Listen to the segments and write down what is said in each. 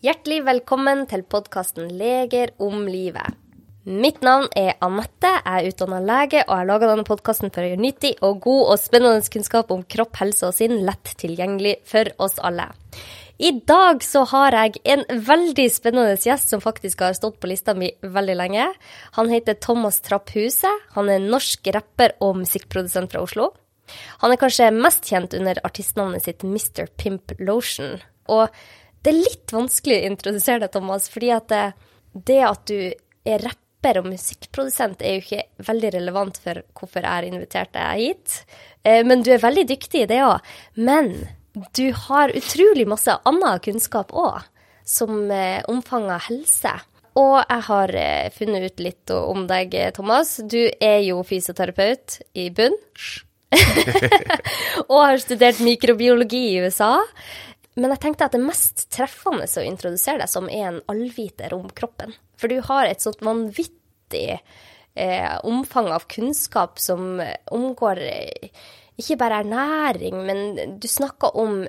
Hjertelig velkommen til podkasten Leger om livet. Mitt navn er Anette, jeg er utdanna lege, og jeg laga denne podkasten for å gjøre nyttig og god og spennende kunnskap om kropp, helse og sinn lett tilgjengelig for oss alle. I dag så har jeg en veldig spennende gjest som faktisk har stått på lista mi veldig lenge. Han heter Thomas Trapp Huse. Han er norsk rapper og musikkprodusent fra Oslo. Han er kanskje mest kjent under artistnavnet sitt Mr. Pimp Lotion. Og det er litt vanskelig å introdusere deg, Thomas, fordi at det, det at du er rapper og musikkprodusent, er jo ikke veldig relevant for hvorfor jeg har invitert deg hit. Eh, men du er veldig dyktig i det òg. Men du har utrolig masse annen kunnskap òg, som eh, omfanger helse. Og jeg har eh, funnet ut litt om deg, Thomas. Du er jo fysioterapeut i bunn. og har studert mikrobiologi i USA. Men jeg tenkte at det mest treffende å introdusere deg som er en allviter om kroppen. For du har et sånt vanvittig eh, omfang av kunnskap som omgår eh, ikke bare ernæring, men du snakker om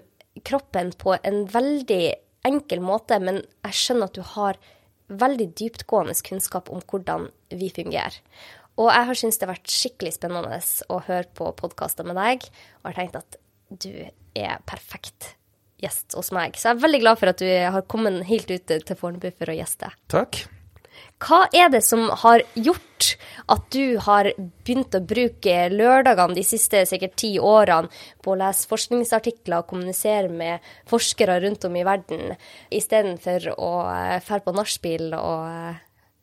kroppen på en veldig enkel måte. Men jeg skjønner at du har veldig dyptgående kunnskap om hvordan vi fungerer. Og jeg har syntes det har vært skikkelig spennende å høre på podkaster med deg, og har tenkt at du er perfekt gjest hos meg. Så jeg er veldig glad for at du har kommet helt ut til Fornebu for å gjeste. Takk. Hva er det som har gjort at du har begynt å bruke lørdagene de siste sikkert ti årene på å lese forskningsartikler og kommunisere med forskere rundt om i verden, istedenfor å dra på nachspiel og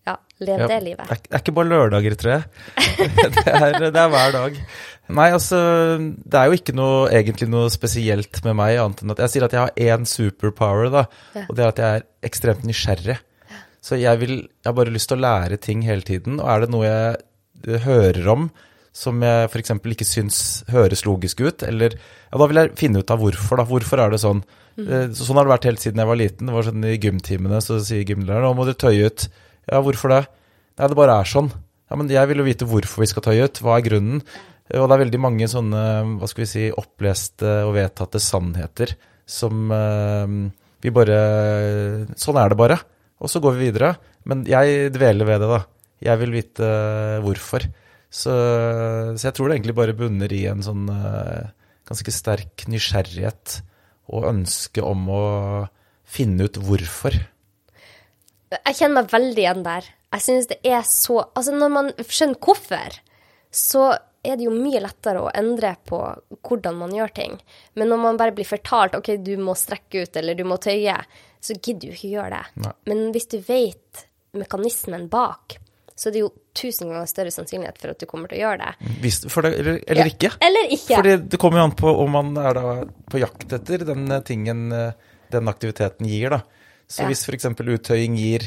ja, lev ja, det livet? Det er, ikke bare lørdager, tror jeg. det, er, det er hver dag. Nei, altså Det er jo ikke noe, egentlig noe spesielt med meg, annet enn at jeg sier at jeg har én superpower, da. Ja. Og det er at jeg er ekstremt nysgjerrig. Ja. Så jeg, vil, jeg har bare lyst til å lære ting hele tiden. Og er det noe jeg hører om som jeg f.eks. ikke syns høres logisk ut, eller ja, da vil jeg finne ut av hvorfor. da, Hvorfor er det sånn? Mm. Sånn har det vært helt siden jeg var liten. Det var sånn I gymtimene så sier gymlæreren nå må du tøye ut. Ja, hvorfor det? Nei, det bare er sånn. Ja, Men jeg vil jo vite hvorfor vi skal ta ut. Hva er grunnen? Og det er veldig mange sånne hva skal vi si, oppleste og vedtatte sannheter som uh, vi bare Sånn er det bare. Og så går vi videre. Men jeg dveler ved det, da. Jeg vil vite hvorfor. Så, så, jeg tror det egentlig bare bunner i en sånn uh, ganske sterk nysgjerrighet og ønske om å finne ut hvorfor. Jeg kjenner meg veldig igjen der. Jeg synes det er så Altså, når man skjønner hvorfor, så er det jo mye lettere å endre på hvordan man gjør ting. Men når man bare blir fortalt OK, du må strekke ut eller du må tøye, så gidder du ikke gjøre det. Nei. Men hvis du vet mekanismen bak, så er det jo tusen ganger større sannsynlighet for at du kommer til å gjøre det. Hvis, det eller, eller ja. ikke. Eller ikke. Fordi det kommer jo an på om man er på jakt etter den tingen den aktiviteten gir, da. Så ja. hvis f.eks. uttøying gir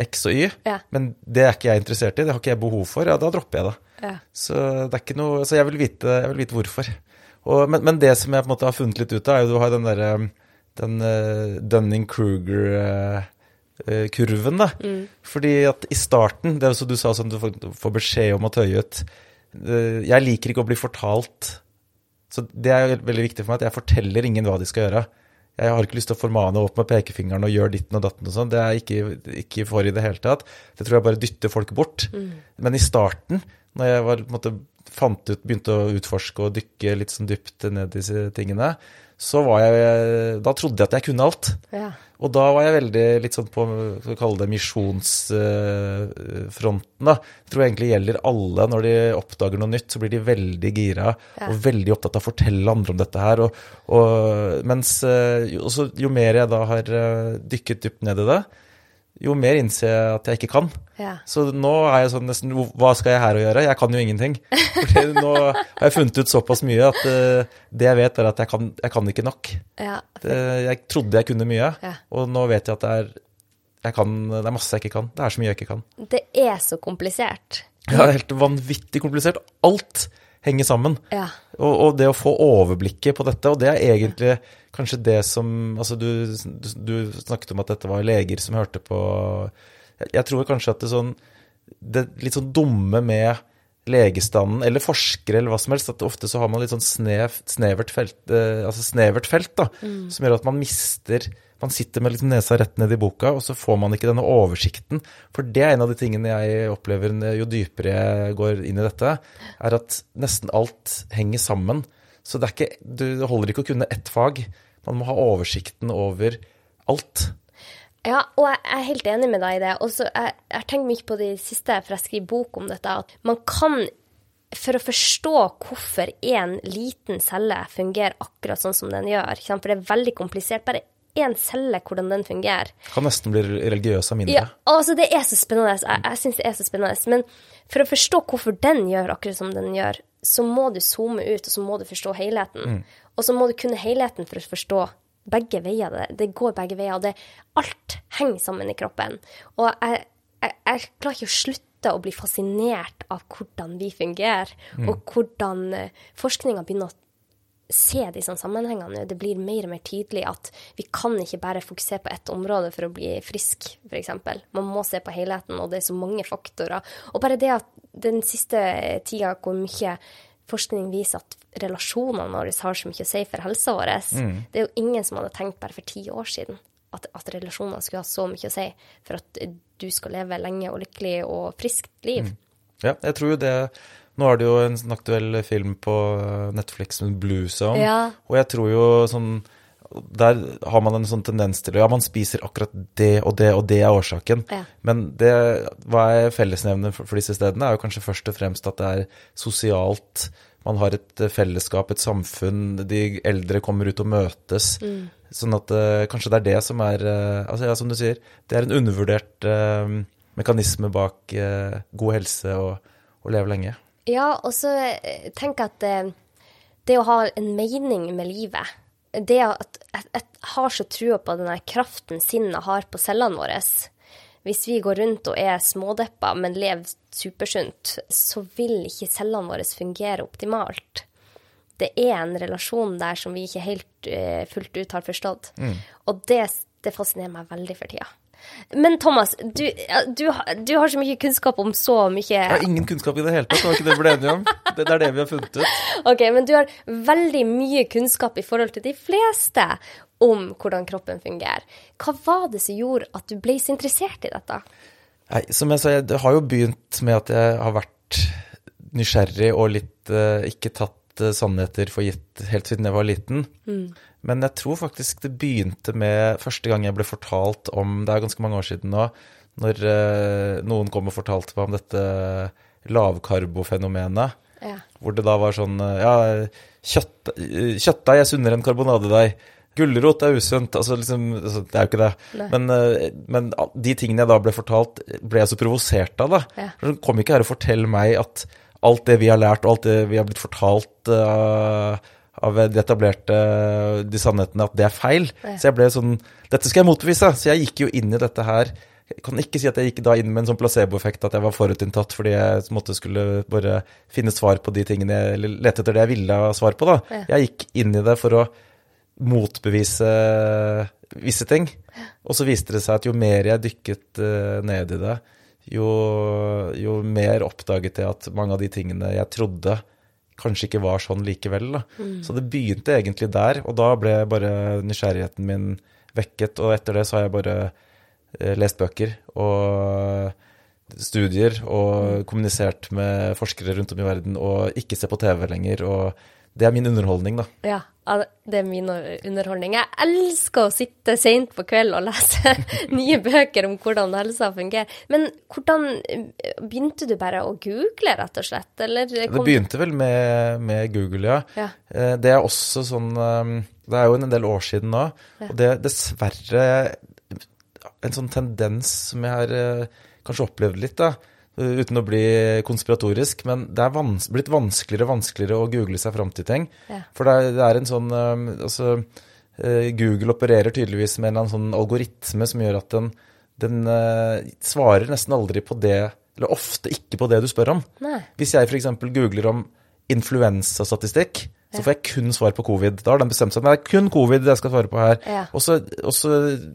X og Y, ja. men det er ikke jeg interessert i, det har ikke jeg behov for, ja, da dropper jeg det. Ja. Så det er ikke noe Så jeg vil vite, jeg vil vite hvorfor. Og, men, men, det som jeg på en måte har funnet litt ut av, er jo du har den derre den uh, Dunning-Kruger-kurven, uh, da. Mm. Fordi at i starten, det er så du sa sånn du får, får beskjed om å tøye ut uh, Jeg liker ikke å bli fortalt. Så det er veldig viktig for meg at jeg forteller ingen hva de skal gjøre. Jeg har ikke lyst til å formane opp med pekefingeren og gjøre ditten og datten og sånn. Det er jeg ikke, ikke for i det hele tatt. Det tror jeg bare dytter folk bort. Mm. Men i starten, når jeg var, måte, fant ut, begynte å utforske og dykke litt sånn dypt ned i disse tingene, så var jeg Da trodde jeg at jeg kunne alt. Ja. Og da var jeg veldig litt sånn på skal vi kalle det misjonsfronten, da. Jeg tror egentlig gjelder alle når de oppdager noe nytt, så blir de veldig gira ja. og veldig opptatt av å fortelle andre om dette her. Og, og mens eh, jo mer jeg da har eh, dykket dypt ned i det, jo mer innser jeg at jeg ikke kan. Ja. Så nå er jeg sånn nesten Hva skal jeg her å gjøre? Jeg kan jo ingenting. Fordi nå har jeg funnet ut såpass mye at uh, det jeg vet, er at jeg kan, jeg kan ikke nok. Ja, det, jeg trodde jeg kunne mye, ja. og nå vet jeg at det er, jeg kan, det er masse jeg ikke kan. Det er så mye jeg ikke kan. Det er så komplisert. Ja, helt vanvittig komplisert. Alt henger sammen. Ja. Og, og, det å få overblikket på dette, og det er egentlig kanskje det som Altså, du, du, du, snakket om at dette var leger som hørte på Jeg, tror kanskje at det sånn Det litt sånn dumme med legestanden, eller forskere, eller hva som helst, at ofte så har man litt sånn snev, snevert felt, eh, altså snevert felt da, mm. som gjør at man mister man sitter med liksom nesa rett ned i boka, og så får man ikke denne oversikten. For det er en av de tingene jeg opplever jo dypere jeg går inn i dette, er at nesten alt henger sammen. Så det, er ikke, det holder ikke å kunne ett fag. Man må ha oversikten over alt. Ja, og jeg er helt enig med deg i det. Og så jeg, jeg har tenkt mye på det siste, for jeg skriver bok om dette, at man kan for å forstå hvorfor en liten celle fungerer akkurat sånn som den gjør, for det er veldig komplisert. Bare én celle, hvordan den fungerer. Kan nesten bli religiøs av mindre. Ja, altså Det er så spennende. Jeg, jeg syns det er så spennende. Men for å forstå hvorfor den gjør akkurat som den gjør, så må du zoome ut, og så må du forstå helheten. Mm. Og så må du kunne helheten for å forstå begge veier. Det, det går begge veier. og det, Alt henger sammen i kroppen. Og jeg, jeg, jeg klarer ikke å slutte å bli fascinert av hvordan vi fungerer, mm. og hvordan eh, forskninga begynner å se disse sammenhengene. Det blir mer og mer tydelig at vi kan ikke bare fokusere på ett område for å bli frisk, f.eks. Man må se på helheten, og det er så mange faktorer. Og bare det at den siste tida hvor mye forskning viser at relasjonene våre har så mye å si for helsa vår, mm. det er jo ingen som hadde tenkt bare for ti år siden at, at relasjonene skulle ha så mye å si for at du skal leve lenge og lykkelig og friskt liv. Mm. Ja, jeg tror jo det nå er det jo en aktuell film på Netflix med Blue Zone, ja. og jeg tror jo sånn der har man en sånn tendens til Ja, man spiser akkurat det og det, og det er årsaken. Ja. Men det, hva er fellesnevnet for, for, disse stedene, er jo kanskje først og fremst at det er sosialt. Man har et fellesskap, et samfunn. De eldre kommer ut og møtes. Mm. Sånn at uh, kanskje det er det som er uh, Altså, ja, som du sier, det er en undervurdert uh, mekanisme bak god helse og å leve lenge. Ja, og så eh, tenk at det, eh, det å ha en mening med livet Det at jeg har så trua på den kraften sinnet har på cellene våre. Hvis vi går rundt og er smådeppa, men lever supersunt, så vil ikke cellene våre fungere optimalt. Det er en relasjon der som vi ikke helt uh, fullt ut har forstått. Mm. Og det, det fascinerer meg veldig for tida. Men Thomas, du, du, du, har så mye kunnskap om så mye Jeg har ingen kunnskap i det hele tatt, det var ikke det vi ble enige om. Det, det, er det vi har funnet ut. Ok, Men du har veldig mye kunnskap i forhold til de fleste om hvordan kroppen fungerer. Hva var det som gjorde at du ble så interessert i dette? Nei, som jeg sa, det har jo begynt med at jeg har vært nysgjerrig og litt uh, ikke tatt uh, sannheter for gitt helt siden jeg var liten. Mm. Men jeg tror faktisk det begynte med første gang jeg ble fortalt om Det er ganske mange år siden nå, når eh, noen kom og fortalte meg om dette lavkarbofenomenet. Ja. Hvor det da var sånn eh, Ja, kjøtt, kjøttdeig er sunnere enn karbonadedeig. Gulrot er usunt. Altså, liksom, altså, det er jo ikke det. Men, eh, men, de tingene jeg da ble fortalt, ble jeg så provosert av. da. Ja. Kom ikke her og fortell meg at alt det vi har lært, og alt det vi har blitt fortalt uh, av de etablerte de sannhetene at det er feil. Så jeg ble sånn Dette skal jeg motbevise! Så jeg gikk jo inn i dette her. Jeg kan ikke si at jeg gikk da inn med en sånn placeboeffekt at jeg var forutinntatt fordi jeg måtte skulle bare finne svar på de tingene jeg Eller lete etter det jeg ville ha svar på, da. Jeg gikk inn i det for å motbevise visse ting. Og så viste det seg at jo mer jeg dykket uh, ned i det, jo, jo mer oppdaget jeg at mange av de tingene jeg trodde kanskje ikke var sånn likevel. Mm. Så det begynte egentlig der, og da ble bare nysgjerrigheten min vekket. Og etter det så har jeg bare eh, lest bøker og studier og mm. kommunisert med forskere rundt om i verden og ikke se på TV lenger. og det er min underholdning, da. Ja, det er min underholdning. Jeg elsker å sitte seint på kveld og lese nye bøker om hvordan helsa fungerer. Men hvordan begynte du bare å google, rett og slett? Eller det begynte vel med, med Google, ja. ja. Eh, det er også sånn um, Det er jo en del år siden nå, ja. og det er dessverre en sånn tendens som jeg har eh, kanskje opplevd litt, da Eh, uten å bli konspiratorisk, men det er vans blitt vanskeligere og vanskeligere å google seg fram til ting. Ja. For det er, det er, en sånn um, altså, uh, Google opererer tydeligvis med en sånn algoritme som gjør at den, den uh, svarer nesten aldri på det, eller ofte ikke på det du spør om. Nei. Hvis jeg f.eks. googler om influensastatistikk, så får jeg kun svar på covid. Da har den bestemt seg. Men det er kun covid jeg skal svare på her. Ja. Og så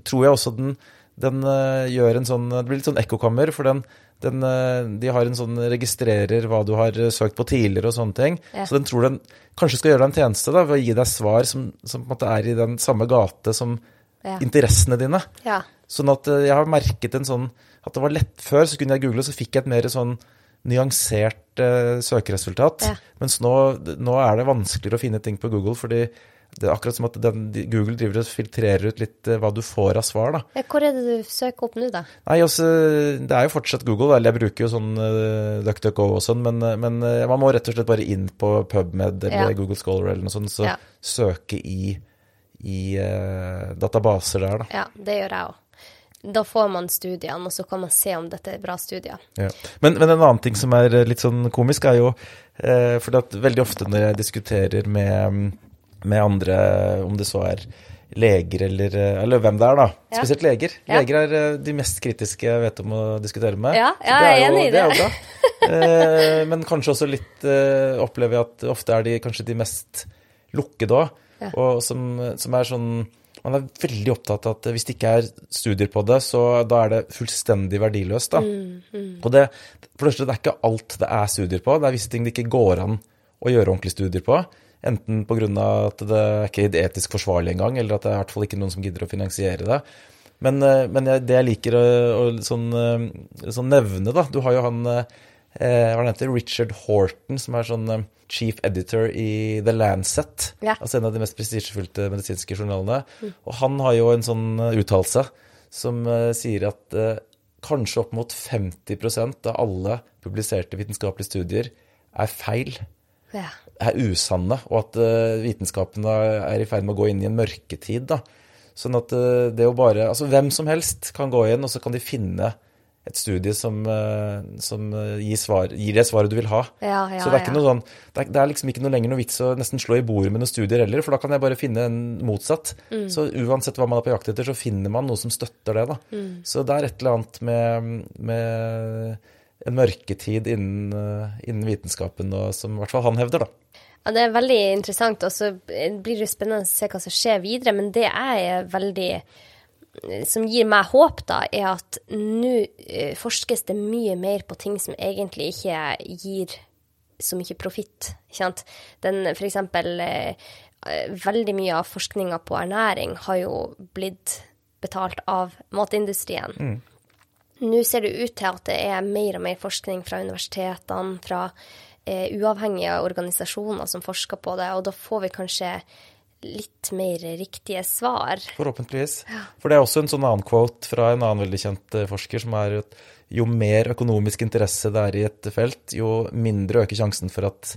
tror jeg også den, den uh, gjør en sånn Det blir litt sånn ekkokammer, for den den, eh, de har en sånn registrerer hva du har eh, søkt på tidligere og sånne ting. Ja. Så den tror den kanskje skal gjøre deg en tjeneste da, ved å gi deg svar som, som, på en måte er i den samme gate som Ja. interessene dine. Ja. Sånn at eh, jeg har merket en sånn At det var lett før, så kunne jeg google, og så fikk jeg et mer sånn nyansert uh, søkeresultat. Mens nå, nå er det vanskeligere å finne ting på Google, fordi det er akkurat som at den, Google driver og filtrerer ut litt eh, hva du får av svar, da. Ja, Hvor er det du søker opp nå, da? Nei, også, det er jo fortsatt Google, eller jeg bruker jo sånn uh, DuckDuckGo og sånn, men, eh, men man må rett og slett bare inn på PubMed eller Ja. Google Scholar eller noe sånt, så Ja. søke i, i uh, databaser der, da. Ja, det gjør jeg òg. Da får man studiene, og så kan man se om dette er bra studier. Ja. Men, men en annen ting som er litt sånn komisk, er jo uh, For veldig ofte når jeg diskuterer med, med andre, om det så er leger eller, eller hvem det er, da. Ja. Spesielt leger. Ja. Leger er eh, de mest kritiske jeg vet om å diskutere med. Ja, ja, jeg er jo- enig i Det det. bra. Eh, men kanskje også litt eh, opplever jeg at ofte er de kanskje de mest lukkede òg. Ja. Og som, som er sånn Man er veldig opptatt av at hvis det ikke er studier på det, så da er det fullstendig verdiløst, da. Mm, Og det, for det første, det er ikke alt det er studier på. Det er visse ting det ikke går an å gjøre ordentlige studier på. Enten pga. at det er ikke etisk forsvarlig engang, eller at det er i hvert fall ikke noen som gidder å finansiere det. Men, eh, men det jeg liker å, å sånn, eh, sånn nevne, da Du har jo han eh, hva heter, Richard Horton, som er sånn chief editor i The Lancet. Ja. Altså en av de mest prestisjefylte medisinske journalene. Og han har jo en sånn uttalelse som sier at eh, kanskje opp mot 50% av alle publiserte vitenskapelige studier er feil, Ja. Er usanne, og at eh, vitenskapen er i ferd med å gå inn i en mørketid. da. Sånn at eh, det å bare Altså hvem som helst kan gå inn, og så kan de finne et studie som, eh, som gir, svar, gir det svaret du vil ha. Ja, ja, så det er ikke ja. sånn det er, det er liksom ikke noe lenger noe vits å nesten slå i bordet med noen studier heller, for da kan jeg bare finne en motsatt. Mm. Så uansett hva man er på jakt etter, så finner man noe som støtter det, da. Mm. Så det er et eller annet med, med en mørketid innen, innen vitenskapen, og, som i hvert fall han hevder, da. Ja, det er veldig interessant, og så blir det spennende å se hva som skjer videre. Men det er veldig Som gir meg håp, da, er at nå eh, forskes det mye mer på ting som egentlig ikke gir så mye profitt. Den, for eksempel eh, Veldig mye av forskninga på ernæring har jo blitt betalt av matindustrien. Nå ser det ut til at det er mer og mer forskning fra universitetene, fra eh, uavhengige organisasjoner som forsker på det, og da får vi kanskje litt mer riktige svar. Forhåpentligvis. For det er også en sånn annen quote fra en annen veldig kjent eh, forsker, som er at jo mer økonomisk interesse det er i et felt, jo mindre øker sjansen for at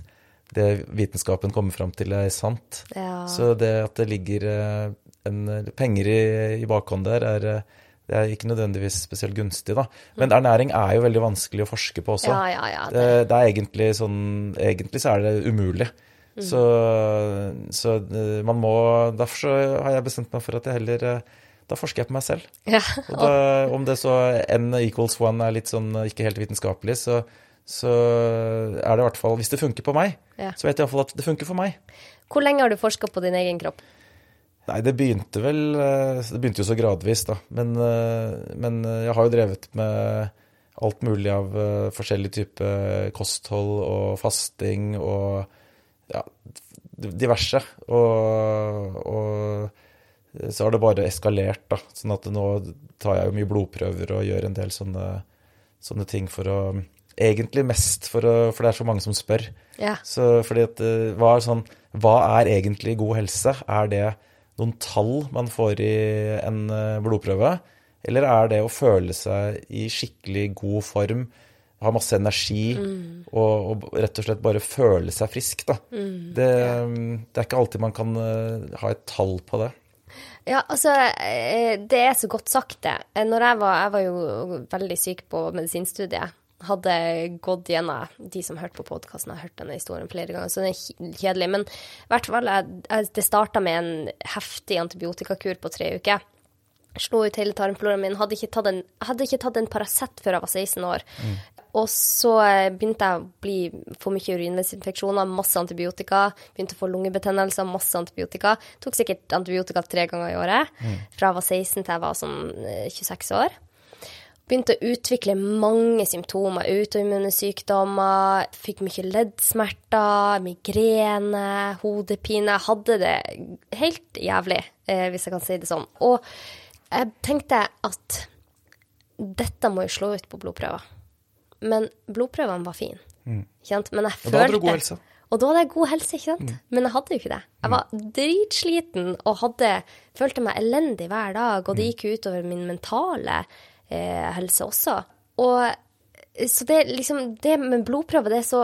det vitenskapen kommer fram til, er sant. Ja. Så det at det ligger eh, en, penger i, i bakhånd der, er, eh, det er ikke nødvendigvis spesielt gunstig, da. Men ernæring er jo veldig vanskelig å forske på også. Ja, ja, ja. Det, det er egentlig sånn Egentlig så er det umulig. Så, så eh, man må Derfor så har jeg bestemt meg for at jeg heller eh, Da forsker jeg på meg selv. ja. Og da, om det så n equals one er litt sånn eh, ikke helt vitenskapelig, så, så er det i hvert fall Hvis det funker på meg, Ja. så vet jeg iallfall at det funker for meg. Hvor lenge har du forska på din egen kropp? Nei, det begynte vel eh, Det begynte jo så gradvis, da. Men, eh, men eh, jeg har jo drevet med alt mulig av forskjellig type kosthold og fasting og ja, diverse. Og, og så har det bare eskalert, da. Sånn at nå tar jeg jo mye blodprøver og gjør en del sånne, sånne ting for å Egentlig mest for, å, for det er så mange som spør. Ja. Så fordi at hva er, sånn, hva er egentlig god helse? Er det noen tall man får i en eh, blodprøve? Eller er det å føle seg i skikkelig god form, ha masse energi og, og rett og slett bare føle seg frisk, da? Det, det er ikke alltid man kan eh, ha et tall på det. Ja, altså, eh, det er så godt sagt, det. Når jeg var, jeg var jo veldig syk på medisinstudiet. Hadde gått gjennom De som hørte på podkasten, har hørt denne historien flere ganger, så den er kjedelig. Men i hvert fall, det starta med en heftig antibiotikakur på tre uker. Slo ut hele tarmfloraen min. Hadde ikke tatt en, hadde en Paracet før jeg var 16 år. Og så eh, begynte jeg å bli, få mye urinveisinfeksjoner, masse antibiotika. Begynte å få lungebetennelser, masse antibiotika. Tok sikkert antibiotika tre ganger i året. Fra jeg var 16 til jeg var sånn eh, 26 år. Begynte å utvikle mange symptomer. Autoimmune sykdommer, fikk mye leddsmerter, migrene, hodepine. Jeg hadde det helt jævlig, eh, hvis jeg kan si det sånn. Og jeg tenkte at dette må jo slå ut på blodprøver. Men blodprøvene var fine. Mm. Men jeg følte Og da hadde du god helse. Og da hadde jeg god helse, ikke sant? Mm. Men jeg hadde jo ikke det. Jeg var dritsliten og hadde, følte meg elendig hver dag, og det gikk jo utover min mentale helse også. Og så det liksom Det med blodprøver, det er så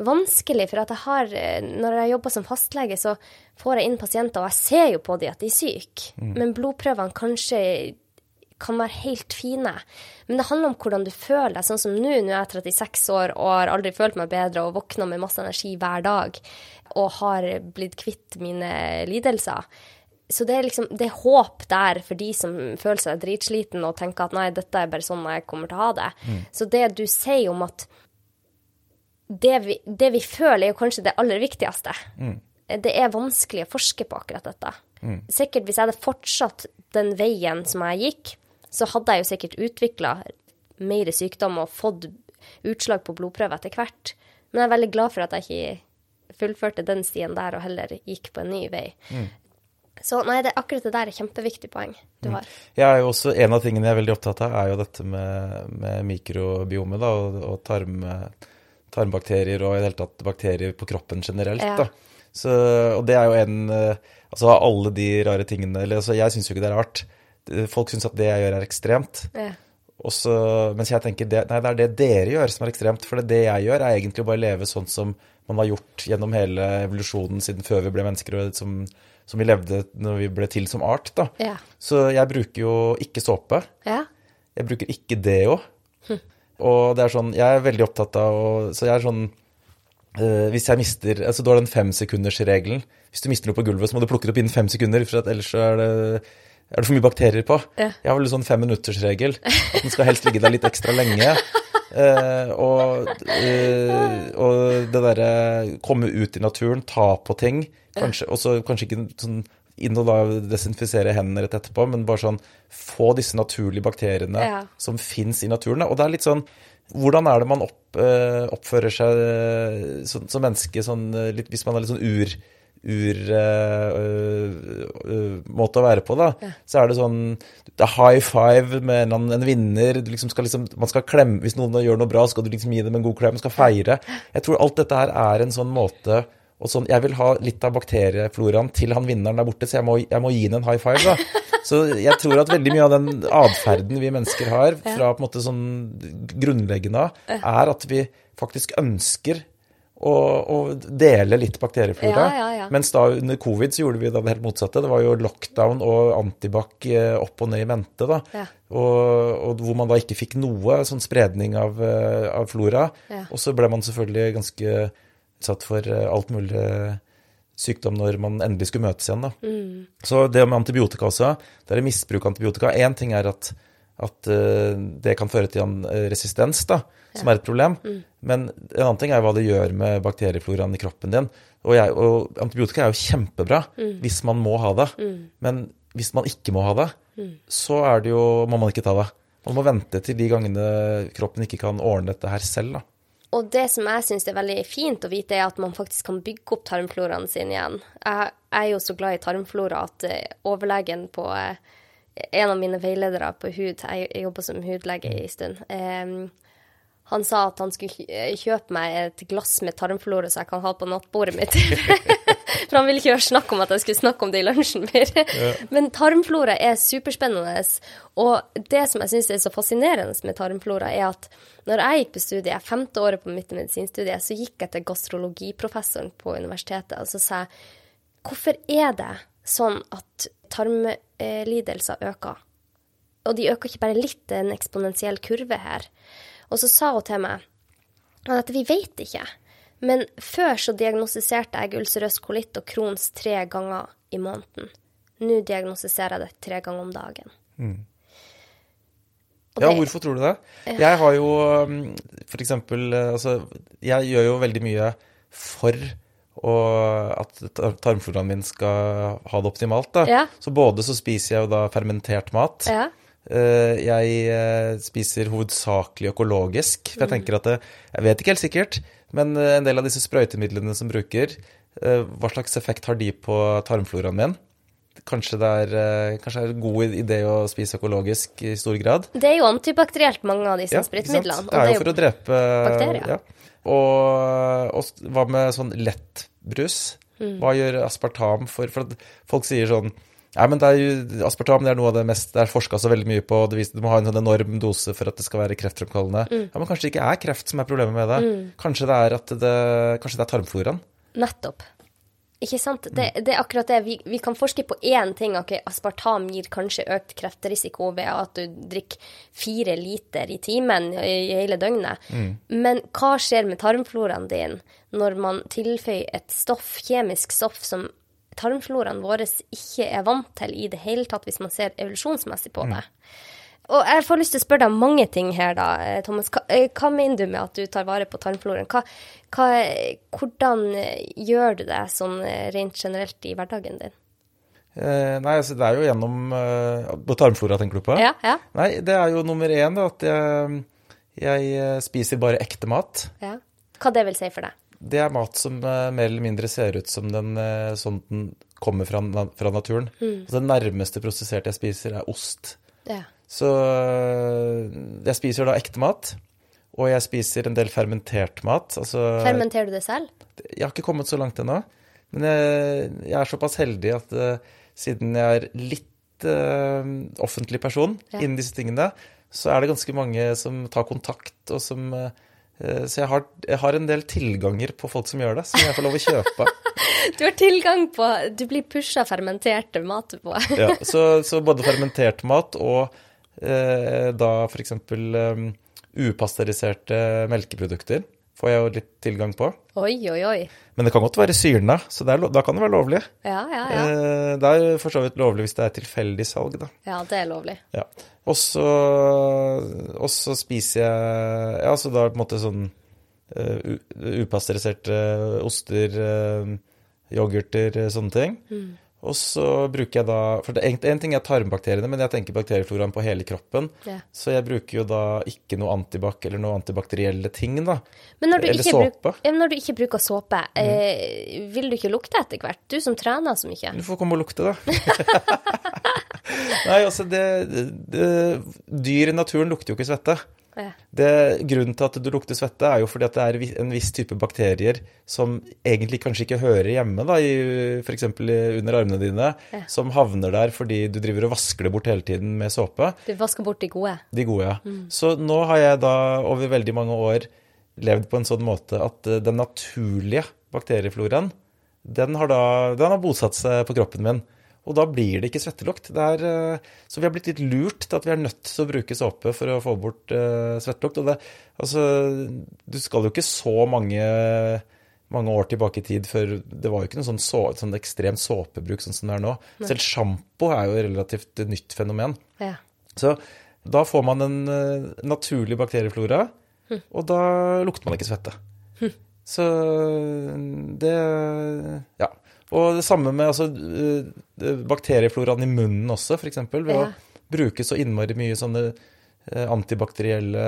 vanskelig, for at jeg har Når jeg jobber som fastlege, så får jeg inn pasienter, og jeg ser jo på dem at de er syke. Mm. Men blodprøvene kanskje kan være helt fine. Men det handler om hvordan du føler deg. Sånn som nå, nå er jeg 36 år og har aldri følt meg bedre og våkna med masse energi hver dag og har blitt kvitt mine lidelser. Så det er liksom det er håp der for de som føler seg dritsliten og tenker at nei, dette er bare sånn jeg kommer til å ha det. Mm. Så det du sier om at det vi, det vi, føler, er jo kanskje det aller viktigste. Mm. Det er vanskelig å forske på akkurat dette. Mm. Sikkert hvis jeg hadde fortsatt den veien som jeg gikk, så hadde jeg jo sikkert utvikla mer sykdom og fått utslag på blodprøve etter hvert. Men jeg er veldig glad for at jeg ikke fullførte den stien der og heller gikk på en ny vei. Mm. Så nei, det, akkurat det der er kjempeviktig poeng du mm. har. Jeg er jo også, En av tingene jeg er veldig opptatt av, er jo dette med, med mikrobiomet da, og, og tarm, tarmbakterier og i det hele tatt bakterier på kroppen generelt. Ja. da. Så, og det er jo en Altså alle de rare tingene eller, altså, Jeg syns jo ikke det er rart. Folk syns at det jeg gjør, er ekstremt. Ja. Også, mens jeg tenker det, nei, det er det dere gjør som er ekstremt. For det jeg gjør, er egentlig å bare leve sånn som man har gjort gjennom hele evolusjonen siden før vi ble mennesker, og som, som vi levde når vi ble til som art. da. Ja. Så jeg bruker jo ikke såpe. Ja. Jeg bruker ikke deo. Hm. Og det er sånn, jeg er veldig opptatt av å Så jeg er sånn øh, Hvis jeg mister altså Du har den femsekundersregelen. Hvis du mister noe på gulvet, så må du plukke det opp innen fem sekunder, for ellers er det er det for mye bakterier på. Ja. Jeg har vel sånn femminuttersregel. At den skal helst ligge der litt ekstra lenge. Eh, og, eh, og, det derre komme ut i naturen, ta på ting. Kanskje, også, kanskje ikke sånn inn og da desinfisere hendene rett etterpå, men bare sånn få disse naturlige bakteriene ja. som fins i naturen. Og det er litt sånn Hvordan er det man opp, eh, oppfører seg eh, som, som menneske sånn, eh, litt, hvis man er litt sånn ur urmåte uh, å være på, da, ja. så er det sånn det er high five med en, en vinner. Liksom skal liksom, man skal klemme, Hvis noen gjør noe bra, skal du liksom gi dem en god klem. Skal feire. Jeg tror alt dette her er en sånn måte og sånn, Jeg vil ha litt av bakteriefloraen til han vinneren der borte, så jeg må, jeg må gi ham en high five. da. Så jeg tror at veldig mye av den atferden vi mennesker har, fra på en måte sånn grunnleggende av, er at vi faktisk ønsker å, å dele litt bakterieflora. Ja, ja, ja. Mens da under covid så gjorde vi det helt motsatte. Det var jo lockdown og antibac eh, opp og ned i mente. da. Og, og, hvor man da ikke fikk noe sånn spredning av, eh, av flora. Og så ble man selvfølgelig ganske utsatt for eh, alt mulig sykdom når man endelig skulle møtes igjen. da. Mm. Så det med antibiotika også, det er misbruk av antibiotika. Én ting er at, at det kan føre til en resistens, da som er et problem. Mm. Men en annen ting er hva det gjør med bakteriefloraen i kroppen din. Og, jeg, og antibiotika er jo kjempebra mm. hvis man må ha det. Mm. Men hvis man ikke må ha det, mm. så er det jo, må man ikke ta det. Man må vente til de gangene kroppen ikke kan ordne dette her selv. da. Og det som jeg syns er veldig fint å vite, er at man faktisk kan bygge opp tarmfloraen sin igjen. Jeg er jo så glad i tarmflora at eh, overlegen på eh, en av mine veiledere på hud, jeg jobber som hudlege en stund, um, han sa at han skulle kjøpe meg et glass med tarmflora så jeg kan ha på nattbordet mitt. For han ville ikke høre snakk om at jeg skulle snakke om det i lunsjen mer. Ja. Men tarmflora er superspennende. Og det som jeg syns er så fascinerende med tarmflora, er at når jeg gikk på studiet, femte året på mitt medisinstudie, så gikk jeg til gastrologiprofessoren på universitetet og så sa jeg hvorfor er det sånn at tarmlidelser øker? Og de øker ikke bare litt, det er en eksponentiell kurve her. Og så sa hun til meg at vi vet ikke. Men før så diagnostiserte jeg ulcerøs kolitt og Crohns tre ganger i måneden. Nå diagnostiserer jeg det tre ganger om dagen. Mm. Ja, hvorfor tror du det? Jeg har jo um, eksempel eh, Altså, jeg gjør jo veldig mye for at tarmfloraen min skal ha det optimalt. da. Ja. Så både så spiser jeg jo da fermentert mat. Ja. Eh, jeg eh, spiser hovedsakelig økologisk. For jeg tenker at det, Jeg vet ikke helt sikkert, men eh, en del av disse sprøytemidlene som bruker, eh, hva slags effekt har de på tarmfloraen min? Kanskje det er, eh, kanskje det er en god idé å spise økologisk i stor grad? Det er jo antibakterielt, mange av disse Ja, ikke sprøytemidlene. Det er jo for å drepe bakterier. Ja. Og, og hva med sånn lettbrus? Mm. Hva gjør aspartam for For at folk sier sånn Nei, men det er jo, Aspartam det er noe av det mest Det er forska så veldig mye på. Det viser, du må ha en sånn enorm dose for at det skal være kreftfremkallende. Mm. Ja, Men kanskje det ikke er kreft som er problemet med det. Kanskje det er at det, kanskje det er tarmfloraen. Nettopp. Ikke sant? Det, det er akkurat det. Vi, vi kan forske på én ting. Okay, Aspartam gir kanskje økt kreftrisiko ved at du drikker fire liter i timen i, i hele døgnet. Men hva skjer med tarmfloraen din når man tilføyer et stoff, kjemisk stoff som tarmfloraen vår ikke er vant til i det hele tatt, hvis man ser evolusjonsmessig på det? Og jeg får lyst til å spørre deg om mange ting her, da, eh, Thomas. Hva, eh, hva mener du med at du tar vare på tarmfloraen? Hva, hva, hvordan eh, gjør du det sånn rent generelt i hverdagen din? Eh, nei, altså det er jo gjennom eh, På tarmflora, tenker du på? Ja, ja, Nei, det er jo nummer én, da, at jeg, jeg spiser bare ekte mat. ja. Hva det vil si for deg? Det er mat som eh, mer eller mindre ser ut som den, eh, sånn den kommer fra, fra naturen. Altså, det nærmeste prosesserte jeg spiser, er ost. Ja. Så eh, jeg spiser da ekte mat, og jeg spiser en del fermentert mat. Altså, Fermenterer du det selv? jeg har ikke kommet så langt ennå, men jeg, jeg er såpass heldig at uh, siden jeg er litt uh, offentlig person Ja. innen disse tingene, så er det ganske mange som tar kontakt, og som eh, Så jeg har, jeg har en del tilganger på folk som gjør det, som jeg får lov å kjøpe. Du har tilgang på Du blir pusha fermenterte mat på. Ja, så, så både fermentert mat og eh, da f.eks. Um, upasteuriserte melkeprodukter får jeg jo litt tilgang på. Oi, oi, oi. Men det kan godt være syrende, så er, da kan det være lovlig. Ja, ja, ja. Eh, Det er for så vidt lovlig hvis det er tilfeldig salg, da. Ja, det er lovlig. Ja. Og så spiser jeg Ja, så da på en måte sånn uh, u- upasteuriserte oster, uh, yoghurter, eh, sånne ting. Og så bruker jeg da For det en ting er tarmbakteriene, men jeg tenker bakteriefloraen på hele kroppen. Ja. Så jeg bruker jo da ikke noe antibac eller noe antibakterielle ting, da. Men når du, Eller såpe. bruk, men når du ikke bruker såpe, eh, vil du ikke lukte etter hvert? Du som trener så mye. Du får komme og lukte, da. Nei, altså det, det Dyr i naturen lukter jo ikke svette. Ja. Det, grunnen til at du lukter svette, er jo fordi at det er en viss type bakterier som egentlig kanskje ikke hører hjemme, da, i, f.eks. under armene dine, som havner der fordi du driver og vasker det bort hele tiden med såpe. Du vasker bort de gode. De gode, ja. Så nå har jeg da over veldig mange år levd på en sånn måte at eh, den naturlige bakteriefloraen, den har da den har bosatt seg på kroppen min. Og da blir det ikke svettelukt. Det er, eh, så vi har blitt litt lurt til at vi er nødt til å bruke såpe for å få bort uh, svettelukt. Og det, altså, du skal jo ikke så mange, mange år tilbake i tid før Det var jo ikke noe sånn, så, sånn ekstremt såpebruk sånn som det er nå. Selv sjampo er jo et relativt nytt fenomen. Ja. Så da får man en uh, naturlig bakterieflora, og da lukter man ikke svette. Så det Ja. Og det samme med altså, eh, bakteriefloraen i munnen også, f.eks. Ved Ja. å bruke så innmari mye sånne eh, antibakterielle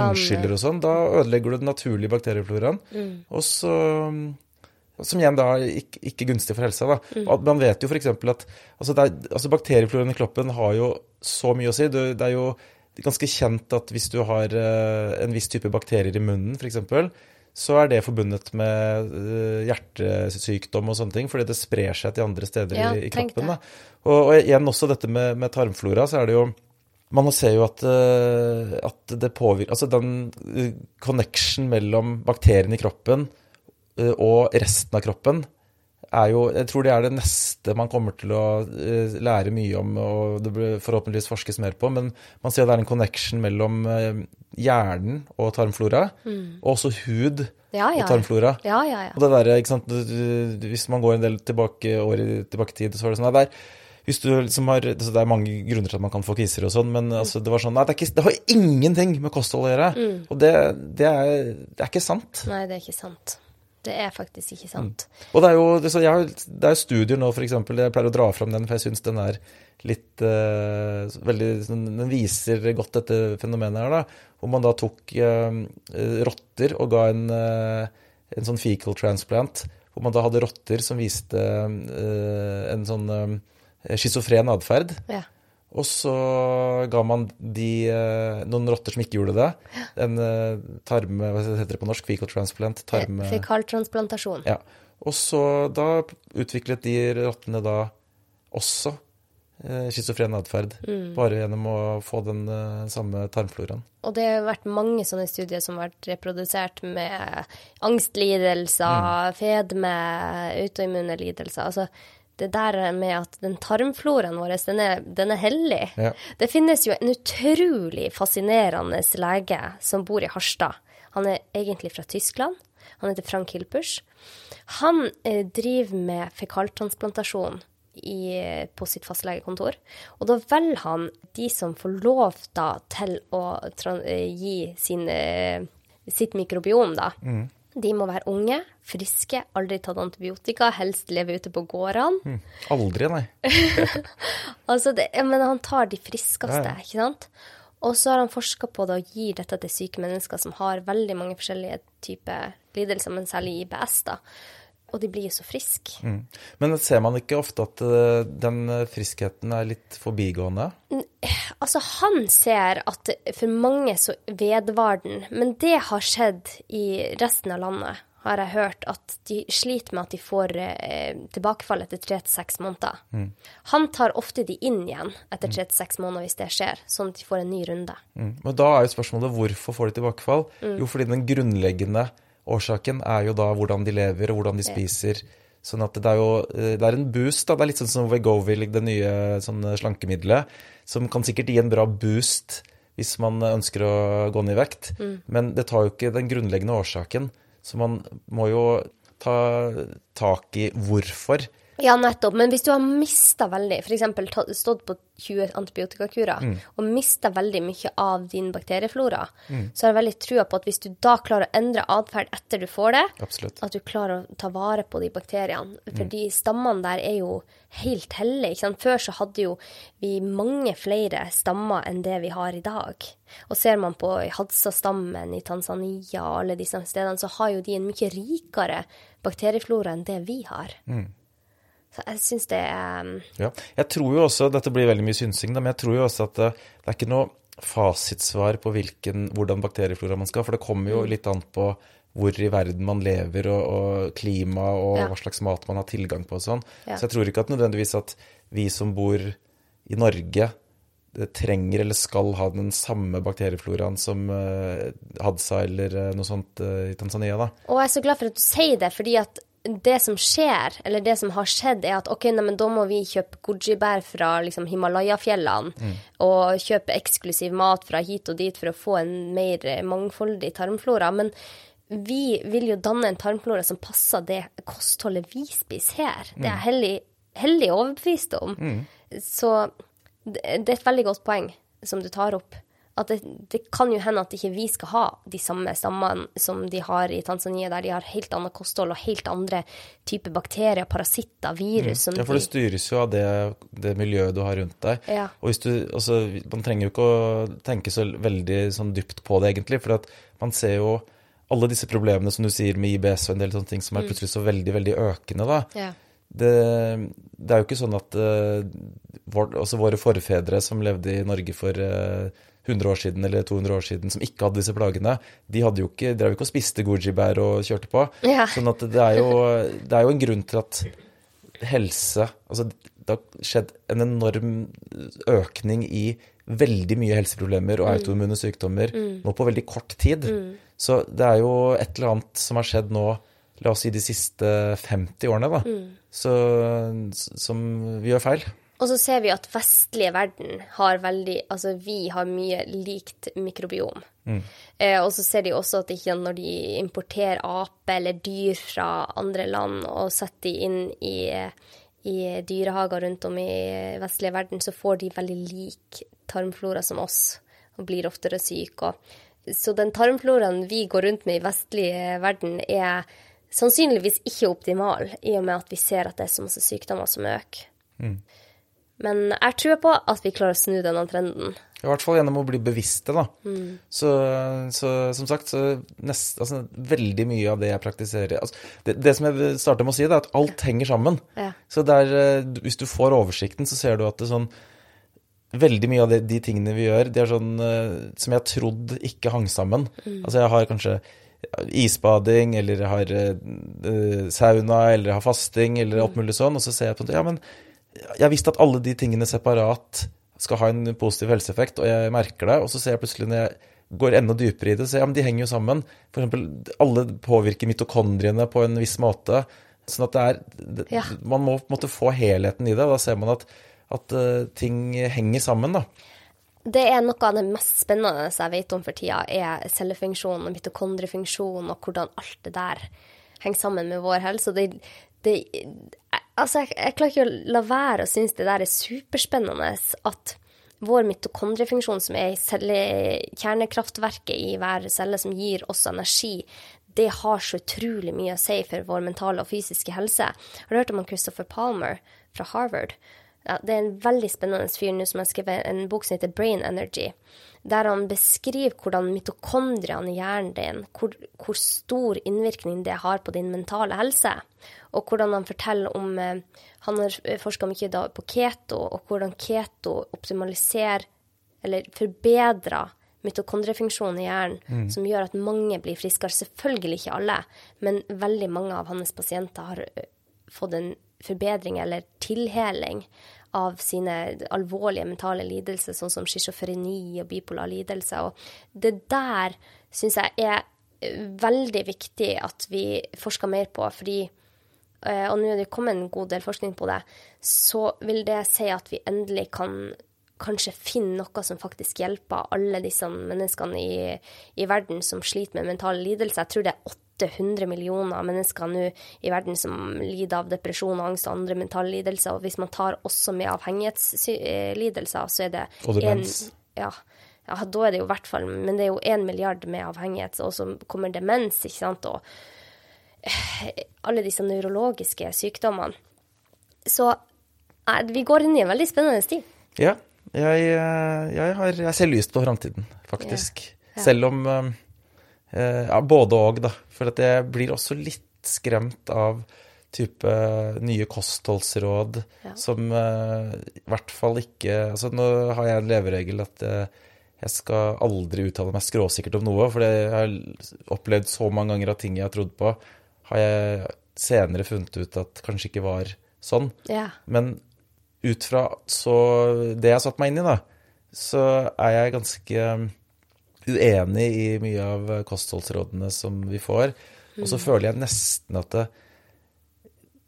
munnskyller og sånn. Da ødelegger du den naturlige bakteriefloraen. Mm. Og så som igjen da ikke, ikke gunstig for helsa. Da. Mm. Man vet jo f.eks. at altså er, altså bakteriefloraen i kroppen har jo så mye å si. Det, det er jo ganske kjent at hvis du har eh, en viss type bakterier i munnen, f.eks., så er det forbundet med eh, hjertesykdom og sånne ting, fordi det sprer seg til andre steder Ja, i, kroppen. Da. Og, og igjen også dette med, med tarmflora, så er det jo man ser jo at, eh, at det påvirker Altså den eh, connection mellom bakteriene i kroppen og resten av kroppen jo Jeg tror det er det neste man kommer til å eh, lære mye om, og det blir forhåpentligvis forskes mer på. Men man ser det er en connection mellom eh, hjernen og tarmflora, og også hud Ja, ja. og tarmflora. Ja, ja, ja. Og det der, ikke sant, Hvis man går en del tilbake, år tilbake i tid, så var det sånn at der, hvis du liksom har, altså Det er mange grunner til at man kan få kviser og sånn, men altså, det var sånn Nei, det, ikke, det har ingenting med kosthold å gjøre. Og det, det, er, det er ikke sant. Nei, det er ikke sant. Det er faktisk ikke sant. Og det er jo jeg, det er studier nå, f.eks. Jeg pleier å dra fram den, for jeg syns den er litt uh, veldig, Den viser godt dette fenomenet her, da. Hvor man da tok uh, rotter og ga en, uh, en sånn fecal transplant. Hvor man da hadde rotter som viste en sånn schizofren atferd. Ja. Og så ga man de eh, noen rotter som ikke gjorde det. En eh, tarme... Hva heter det på norsk? Fecal transplant? Tarme... Fekaltransplantasjon. Ja. Og så da utviklet de rottene da også eh, schizofren atferd. Mm. Bare gjennom å få den samme tarmfloraen. Og det har vært mange sånne studier som har vært reprodusert med angstlidelser, fedme, autoimmune lidelser. Altså det der med at den tarmfloraen vår, den er, den er hellig. Ja. Det finnes jo en utrolig fascinerende lege som bor i Harstad. Han er egentlig fra Tyskland. Han heter Frank Hilpers. Han eh, driver med fekaltransplantasjon i, på sitt fastlegekontor. Og da velger han de som får lov da til å eh, gi sin, eh, sitt mikrobiom, da. De må være unge, friske, aldri tatt antibiotika, helst leve ute på gårdene. Aldri, nei. Altså, det, men han tar de friskeste, Ja, ja. ikke sant? Og så har han forska på det og gir dette til syke mennesker som har veldig mange forskjellige typer lidelser, men særlig IBS, da. Og de blir så friske. Mm. Men ser man ikke ofte at eh, den friskheten er litt forbigående? Altså, han ser at for mange så vedvarer den, men det har skjedd i resten av landet, har jeg hørt, at de sliter med at de får eh, tilbakefall etter tre til seks måneder. Han tar ofte de inn igjen etter tre til seks måneder hvis det skjer, sånn at de får en ny runde. Mm. Men da er jo spørsmålet hvorfor får de tilbakefall? Jo, fordi den grunnleggende årsaken er jo da hvordan de lever og hvordan de spiser. Sånn at det er jo eh, det er en boost. da, Det er litt sånn som Wegovy, det nye sånn slankemiddelet, som kan sikkert gi en bra boost hvis man ønsker å gå ned i vekt. Men det tar jo ikke den grunnleggende årsaken. Så man må jo ta tak i hvorfor. Ja, nettopp. Men hvis du har mista veldig, f.eks. stått på 20 antibiotikakurer og mista veldig mye av din bakterieflora, så har jeg veldig trua på at hvis du da klarer å endre atferd etter du får det, Absolutt. at du klarer å ta vare på de bakteriene. For de stammene der er jo helt hellige. Før så hadde jo vi mange flere stammer enn det vi har i dag. Og ser man på Hadsa-stammen i Tanzania og alle disse stedene, så har jo de en mye rikere bakterieflora enn det vi har. Så jeg syns det er um, Ja. Jeg tror jo også, dette blir veldig mye synsing, men jeg tror jo også at det, det er ikke noe fasitsvar på hvilken, hvordan bakterieflora man skal, for det kommer jo litt an på hvor i verden man lever, og, og klima, og Ja. hva slags mat man har tilgang på og sånn. Ja. Så jeg tror ikke at nødvendigvis at vi som bor i Norge eh, trenger eller skal ha den samme bakteriefloraen som uh, Hadsa eller uh, noe sånt uh, i Tanzania, da. Og jeg er så glad for at du sier det, fordi at det som skjer, eller det som har skjedd, er at ok, nei, men da må vi kjøpe goji-bær fra liksom, Himalaya-fjellene, og kjøpe eksklusiv mat fra hit og dit for å få en mer mangfoldig tarmflora. Men vi vil jo danne en tarmflora som passer det kostholdet vi spiser her. Det er jeg hellig, hellig overbevist om. Så det det er et veldig godt poeng som du tar opp. At det, det kan jo hende at ikke vi skal ha de samme stammene som de har i Tanzania, der de har helt annet kosthold og helt andre typer bakterier, parasitter, virus Mm. Ja, for det styres jo av det, det miljøet du har rundt deg. Ja. Og du, altså, man trenger jo ikke å tenke så veldig sånn dypt på det, egentlig. For man ser jo alle disse problemene som du sier med IBS og en del sånne ting som er plutselig så veldig, veldig økende, da. Ja. Det, det er jo ikke sånn at uh, vår, altså våre forfedre som levde i Norge for eh, 100 år siden eller 200 år siden, som ikke hadde disse plagene, de hadde jo ikke, drev jo ikke og spiste goji-bær og kjørte på. Ja. Sånn at det er, jo, det er jo en grunn til at helse Altså, det har skjedd en enorm økning i veldig mye helseproblemer og autoimmune sykdommer nå på veldig kort tid. Så det er jo et eller annet som har skjedd nå, la oss si de siste 50 årene, da, så, som vi gjør feil. Og så ser vi at vestlige verden har veldig Altså, vi har mye likt mikrobiom. Eh, og så ser de også at ikke når de importerer ape eller dyr fra andre land og setter de inn i, i dyrehager rundt om i vestlige verden, så får de veldig lik tarmflora som oss og blir oftere syke. Så den tarmfloraen vi går rundt med i vestlige verden, er sannsynligvis ikke optimal, i og med at vi ser at det er så masse sykdommer som øker. Men jeg tror på at vi klarer å snu denne trenden. I hvert fall gjennom å bli bevisste, da. Så, så som sagt, så nest, altså, veldig mye av det jeg praktiserer altså, det, det som jeg starter med å si, det er at alt henger sammen. Ja. Så der, eh, hvis du får oversikten, så ser du at det sånn Veldig mye av det, de tingene vi gjør, de er sånn eh, som jeg trodde ikke hang sammen. Altså jeg har kanskje isbading, eller jeg har eh, sauna, eller jeg har fasting, eller alt mulig sånn, og så ser jeg på det, ja, men jeg visste at alle de tingene separat skal ha en positiv helseeffekt, og jeg merker det, og så ser jeg plutselig når jeg går enda dypere i det, så ja, men de henger jo sammen. Eksempel, alle påvirker mitokondriene på en viss måte, sånn at det er, det, Ja. man må på en måte få helheten i det, og da ser man at, at eh, ting henger sammen, da. Det er noe av det mest spennende jeg vet om for tida, er cellefunksjon og mitokondriefunksjon og hvordan alt det der henger sammen med vår helse. Det, det, altså, jeg, jeg klarer ikke å la være å synes det der er superspennende at vår mitokondriefunksjon, som er kjernekraftverket i hver celle som gir oss energi, det har så utrolig mye å si for vår mentale og fysiske helse. Har du hørt om Christopher Palmer fra Harvard? Ja, det er en veldig spennende fyr nå som har skrevet en bok som heter Brain Energy, der han beskriver hvordan mitokondriene i hjernen din, hvor, hvor stor innvirkning det har på din mentale helse, og hvordan han forteller om eh, Han har forska mye da på keto, og hvordan keto optimaliserer, eller forbedrer, mitokondriefunksjonen i hjernen, som gjør at mange blir friskere. Selvfølgelig ikke alle, men veldig mange av hans pasienter har fått en forbedring eller tilheling av sine alvorlige mentale lidelser, sånn som schizofreni og bipolar lidelse. Og det der syns jeg er veldig viktig at vi forsker mer på, fordi eh, og nå er det kommet en god del forskning på det, så vil det si at vi endelig kan kanskje finne noe som faktisk hjelper alle disse menneskene i, i verden som sliter med mentale lidelser. Jeg tror det er 800 millioner mennesker nå i verden som lider av depresjon, angst og andre mentale lidelser. Og hvis man tar også med avhengighetslidelser, så er det Og demens. ja, ja, da er det jo i hvert fall Men det er jo én milliard med avhengighet, og så kommer demens, ikke sant, og eh, alle disse nevrologiske sykdommene. Så eh, vi går inn i en veldig spennende tid. Ja, jeg, eh, jeg, har, jeg ser lyst på framtiden, faktisk. Ja. Selv om Ja, både og, da. For jeg blir også litt skremt av type nye kostholdsråd Ja. som uh, i hvert fall ikke Altså, nå har jeg en leveregel at eh, jeg skal aldri uttale meg skråsikkert om noe, for jeg har opplevd så mange ganger at ting jeg har trodd på, har jeg senere funnet ut at kanskje ikke var sånn. Ja. Men ut fra så det jeg har satt meg inn i, da, så er jeg ganske uenig i mye av kostholdsrådene som vi får. Og så føler jeg nesten at det,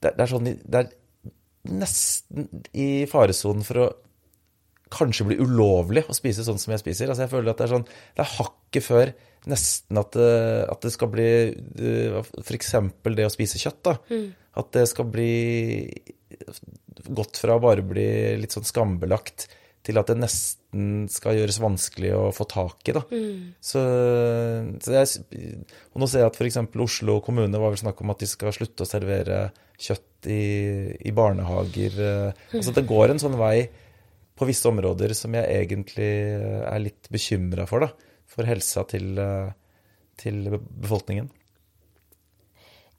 det, er sånn Det er nesten i faresonen for å kanskje bli ulovlig å spise sånn som jeg spiser. Altså jeg føler at det er sånn Det er hakket før nesten at det, at det skal bli f.eks. det å spise kjøtt, da. At det skal bli gått fra å bare bli litt sånn skambelagt til at det nesten skal gjøres vanskelig å få tak i, da. Så, så jeg, og nå ser jeg at f.eks. Oslo kommune var vel snakk om at de skal slutte å servere kjøtt i, i barnehager. eh. Altså det går en sånn vei på visse områder som jeg egentlig er litt bekymra for, da. For helsa til, eh, til befolkningen.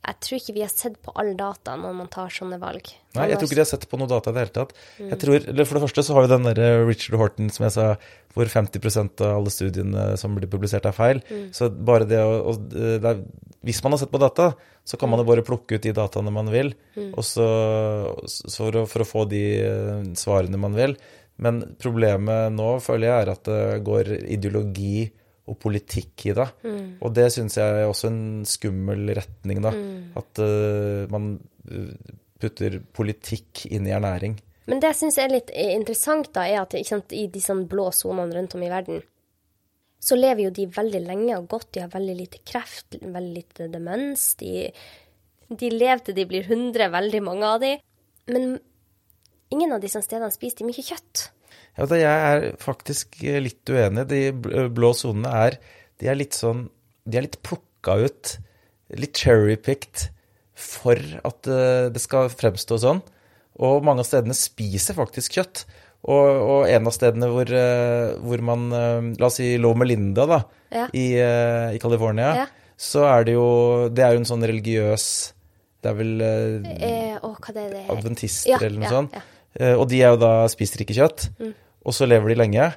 Jeg tror ikke vi har sett på all data når man tar sånne valg. Nei, jeg tror ikke de har sett på noe data i det hele tatt. Jeg tror, eller For det første så har vi den der eh, Richard Horton som jeg sa, hvor 50% av alle studiene som blir publisert, er feil. Så bare det å og det er, Hvis man har sett på data, så kan man jo bare plukke ut de dataene man vil, og så, så for, å, for å få de eh, svarene man vil. Men problemet nå føler jeg er at det går ideologi og politikk i det. Og det syns jeg er også en skummel retning, da. At uh, man eh, putter politikk inn i ernæring. Men det jeg syns er litt interessant, da, er at sant, i disse blå sonene rundt om i verden, så lever jo de veldig lenge og godt. De har veldig lite kreft, veldig lite demens. De, de lever til de blir 100, veldig mange av de. Men ingen av disse stedene spiser de mye kjøtt. Ja, da, jeg er faktisk litt uenig. De blå sonene er De er litt sånn De er litt plukka ut litt cherry-picked for at eh, det skal fremstå sånn. Og mange av stedene spiser faktisk kjøtt. Og, og en av stedene hvor, eh, hvor man eh, La oss si Loma Linda, da, Ja. i, eh, i California, Ja. så er det jo Det er jo en sånn religiøs Det er vel eh, Eh, å, det er det? adventister Ja, eller noe sånt. Eh, Og de er jo da spiser ikke kjøtt. Mm. Og så lever de lenge.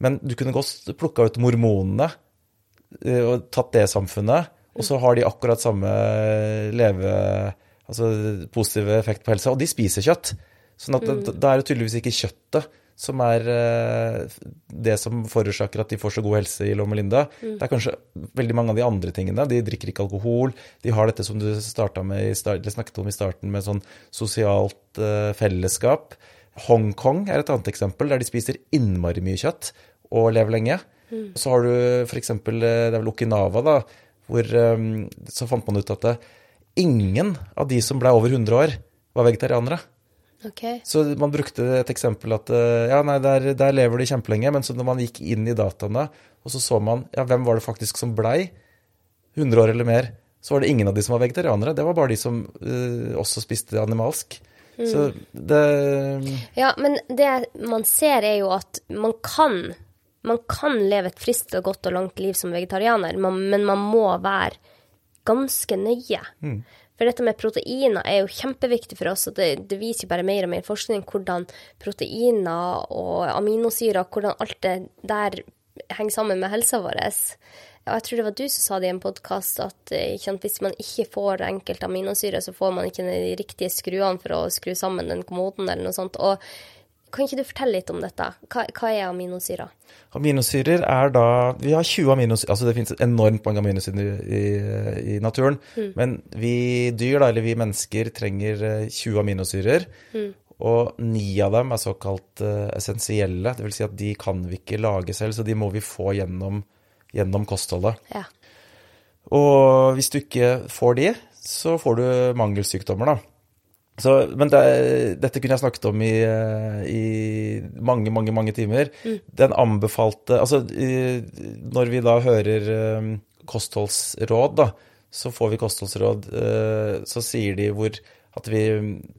Men du kunne godt plukka ut mormonene eh, og tatt det samfunnet, og så har de akkurat samme leve... Altså positive effekt på helsa. Og de spiser kjøtt. Sånn at Mm. da er det tydeligvis ikke kjøttet som er eh, det som forårsaker at de får så god helse i Loma Linda. Mm. Det er kanskje veldig mange av de andre tingene. De drikker ikke alkohol. De har dette som du med snakket om i starten, med sånn sosialt eh, fellesskap. Hongkong er et annet eksempel, der de spiser innmari mye kjøtt og lever lenge. Så har du f.eks. Det er vel Okinawa, da, hvor eh, så fant man ut at ingen av de som ble over 100 år, var vegetarianere. Ok. Så man brukte et eksempel at eh, ja, nei, der, der lever de kjempelenge, men så når man gikk inn i dataene, og så så man ja, hvem var det faktisk som blei 100 år eller mer, så var det ingen av de som var vegetarianere. Det var bare de som uh, også spiste animalsk. Så det Ja, men det man ser er jo at man kan man kan leve et friskt og godt og langt liv som vegetarianer, men man må være ganske nøye. For dette med proteiner er jo kjempeviktig for oss, og det, det viser jo bare mer og mer forskning hvordan proteiner og aminosyrer, hvordan alt det der henger sammen med helsa vår. Og jeg tror det var du som sa det i en podkast at eh, sant, hvis man ikke får enkelte aminosyrer, så får man ikke de riktige skruene for å skru sammen den kommoden eller noe sånt. Og kan ikke du fortelle litt om dette? Hva, hva er aminosyrer? Aminosyrer er da Vi har 20 aminosyrer Altså det finnes enormt mange aminosyrer i, i, naturen. naturen. Men vi dyr, da, eller vi mennesker, trenger eh, 20 aminosyrer. Og ni av dem er såkalt uh, essensielle. Det vil si at de kan vi ikke lage selv, så de må vi få gjennom, gjennom kostholdet. Ja. Og hvis du ikke får de, så får du mangelsykdommer, da. Så, men det, dette kunne jeg snakket om i, eh, i mange, mange mange timer. Den anbefalte Altså, i, når vi da hører um, kostholdsråd, da, så får vi kostholdsråd, Uh, så sier de hvor at vi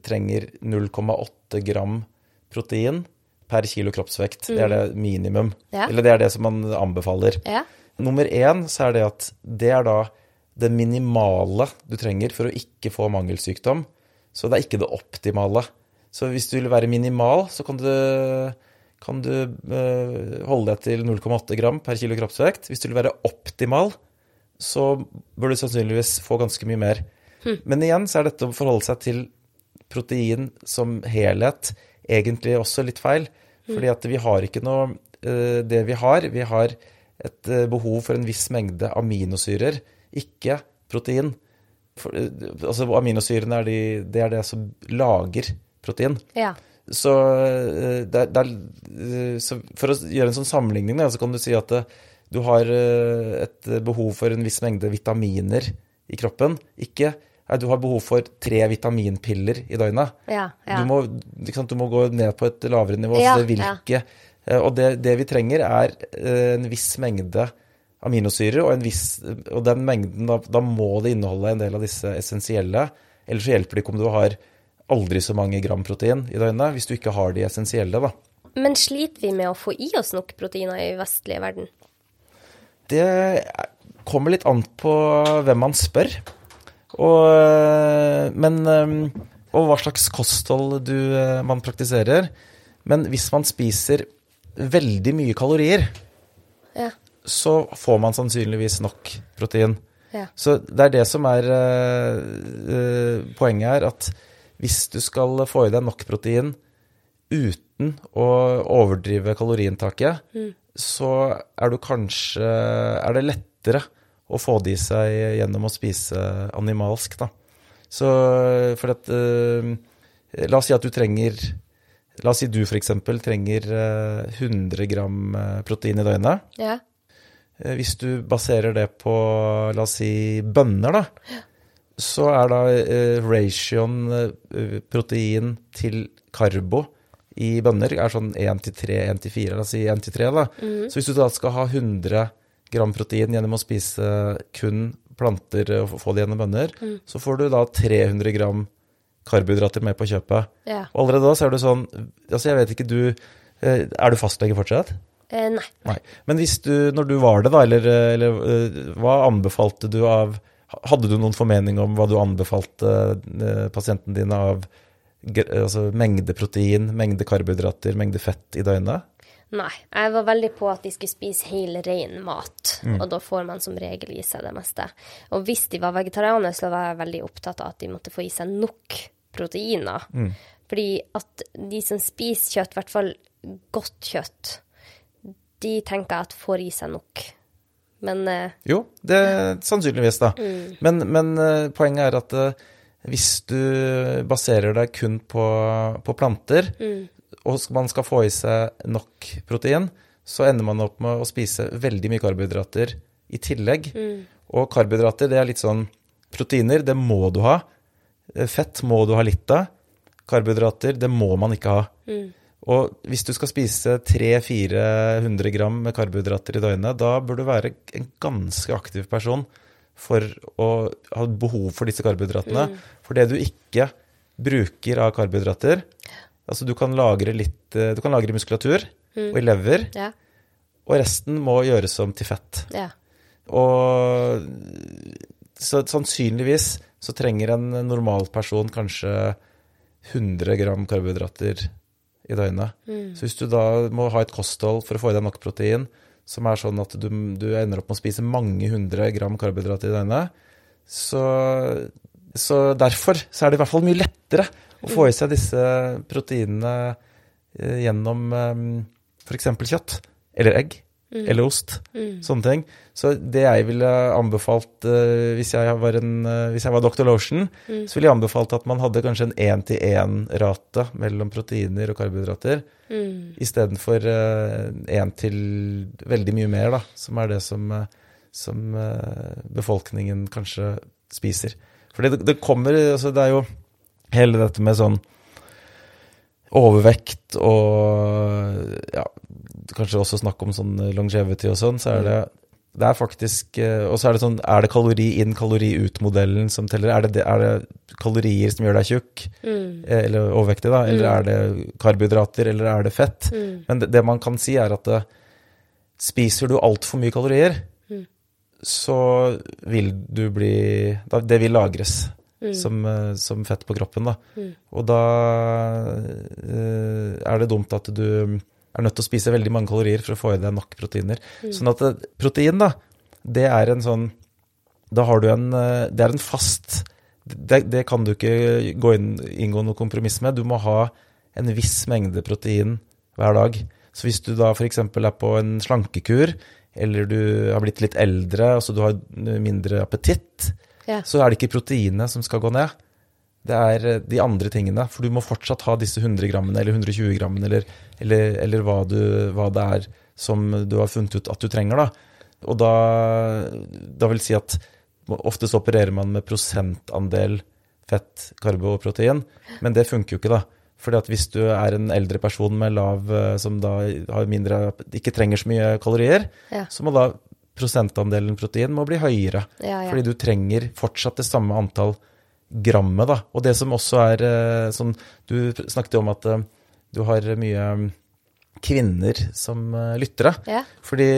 trenger 0,8 gram protein per kilo kroppsvekt. Det er det minimum. Ja. Eller det er det som man anbefaler. Ja. Nummer én så er det at det er da det minimale du trenger for å ikke få mangelsykdom. Så det er ikke det optimale. Så hvis du vil være minimal, så kan du, kan du eh, holde deg til 0,8 gram per kilo kroppsvekt. Hvis du vil være optimal, så bør du sannsynligvis få ganske mye mer. Men igjen så er dette å forholde seg til protein som helhet egentlig også litt feil. Fordi at vi har ikke noe eh, Det vi har, vi har et eh, behov for en viss mengde aminosyrer, ikke protein. For, altså Aminosyrene er, de, det er det som lager protein. Ja. Så, eh, det, er- det er, eh, så for å gjøre en sånn sammenligning, da, så kan du si at eh, du har et behov for en viss mengde vitaminer i kroppen. Ikke du har behov for tre vitaminpiller i døgnet. Ja. ja. Du, må, sant, du må gå ned på et lavere nivå. Ja, så det hvilke, eh, Og det, det vi trenger, er en viss mengde aminosyrer, og, en viss, og den mengden, da, da må det inneholde en del av disse essensielle. Ellers så hjelper det ikke om du har aldri så mange gram protein i døgnet, hvis du ikke har de essensielle, da. Men sliter vi med å få i oss nok proteiner i vestlige verden? Det kommer litt an på hvem man spør. Og, men, og hva slags kosthold du, man praktiserer. Men hvis man spiser veldig mye kalorier, Ja. Så får man sannsynligvis nok protein. Ja. Så det er det som er uh, poenget her, at hvis du skal få i deg nok protein uten å overdrive kaloriinntaket, så er du kanskje Er det lettere å få det i seg gjennom å spise animalsk, da. Så for at uh, La oss si at du trenger La oss si du f.eks. trenger eh, 100 gram protein i døgnet. Ja. Eh, Hvis du baserer det på, la oss si, bønner, da, så er da eh, ratioen eh, protein til karbo i bønner er sånn 1 til 3, 1 til 4, la oss si 1 til 3, da. Så hvis du da skal ha 100 gram protein gjennom å spise kun planter og få det gjennom bønner, så får du da 300 gram karbohydrater med på kjøpet. Ja. Og allerede da så er du sånn Altså, jeg vet ikke, du eh, Er du fastlege fortsatt? Eh, nei. Nei. Men hvis du, når du var det, da, eller, eller eh, hva anbefalte du av Hadde du noen formening om hva du anbefalte pasientene pasienten din av altså, mengde protein, mengde karbohydrater, mengde fett i døgnet? Nei. Jeg var veldig på at de skulle spise hel, ren mat, Mm. og da får man som regel i seg det meste. Og hvis de var vegetarianere, så var jeg veldig opptatt av at de måtte få i seg nok proteiner. Mm. Fordi at de som spiser kjøtt, i hvert fall godt kjøtt, de tenker at får i seg nok. Men eh, Jo, det er sannsynligvis, da. Men, men eh, poenget er at eh, hvis du baserer deg kun på, på planter, og man skal få i seg nok protein, så ender man opp med å spise veldig mye karbohydrater i tillegg. Og karbohydrater, det er litt sånn Proteiner, det må du ha. Fett må du ha litt av. Karbohydrater, det må man ikke ha. Og hvis du skal spise 300-400 gram med karbohydrater i døgnet, da bør du være en ganske aktiv person for å ha behov for disse karbohydratene. For det du ikke bruker av karbohydrater Altså, du kan lagre litt eh, Du kan lagre muskulatur muskulatur og i lever, ja. og resten må gjøres om til fett. Ja. Og så sannsynligvis så trenger en normal person kanskje 100 gram karbohydrater i døgnet. Så hvis du da må ha et kosthold for å få i deg nok protein, som er sånn at du, du ender opp med å spise mange hundre gram karbohydrater i døgnet, så, så derfor så er det i hvert fall mye lettere å få i seg disse proteinene eh, gjennom eh, f.eks. kjøtt eller egg eller ost. Sånne ting. Så det jeg ville anbefalt uh, hvis, jeg var en, uh, hvis jeg var Dr. Lotion, så ville jeg anbefalt at man hadde kanskje en én-til-én-rate mellom proteiner og karbohydrater, Mm. istedenfor én til veldig mye mer, da, som er det som, eh, som eh, befolkningen kanskje spiser. For det, det kommer altså Det er jo hele dette med sånn overvekt og ja, kanskje også snakk om sånn longevity og sånn, så er det det er faktisk eh, Og så er det sånn Er det kalori inn, kalori ut-modellen som teller? Er det, er det kalorier som gjør deg tjukk? mm. Eller overvektig, da? Eller er det karbohydrater, eller er det fett? Men det, det man kan si, er at det, spiser du altfor mye kalorier, så vil du bli Det vil lagres som, eh, som fett på kroppen, da. Og da uh, er det dumt at du er nødt til å spise veldig mange kalorier for å få i deg nok proteiner. Sånn at protein, da, det er en sånn Da har du en eh, Det er en fast Det, det kan du ikke gå inn, inngå noe kompromiss med. Du må ha en viss mengde protein hver dag. Så hvis du da f.eks. er på en slankekur, eller du har blitt litt eldre, altså du har mindre appetitt, Ja. så er det ikke proteinet som skal gå ned. Det er eh, de andre tingene. For du må fortsatt ha disse 100 grammene eller 120 grammene eller, eller, eller hva, du, hva det er som du har funnet ut at du trenger. Da. Og da, da vil si at oftest opererer man med prosentandel fett, karbo og protein, men det funker jo ikke, da. Fordi at hvis du er en eldre person med lav, eh, som da har mindre, ikke trenger så mye kalorier, Ja. så må da prosentandelen protein må bli høyere. Ja, ja. Fordi du trenger fortsatt det samme antall grammet, da. Og det som også er eh, sånn Du snakket jo om at eh, du har mye mm, kvinner som eh, lyttere. Ja. Fordi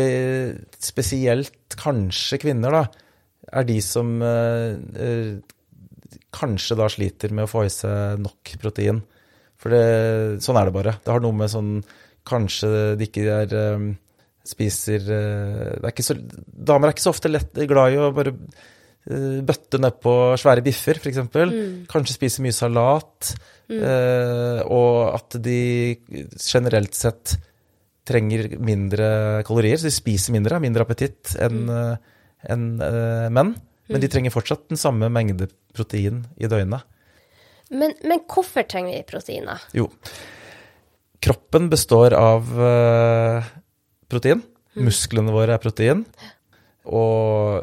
spesielt kanskje kvinner, da, er de som eh, kanskje da sliter med å få i seg nok protein. For det, sånn er det bare. Det har noe med sånn Kanskje de ikke er eh, spiser eh, det er så, Damer er ikke så ofte lett, glad i å bare bøtte nedpå svære biffer, f.eks. Kanskje spise mye salat. eh, og at de generelt sett trenger mindre kalorier, så de spiser mindre, har mindre appetitt enn eh, en, eh, menn. Men de trenger fortsatt den samme mengde protein i døgnet. Men, men hvorfor trenger vi proteiner? Jo. Kroppen består av eh, protein. Musklene våre er protein. Og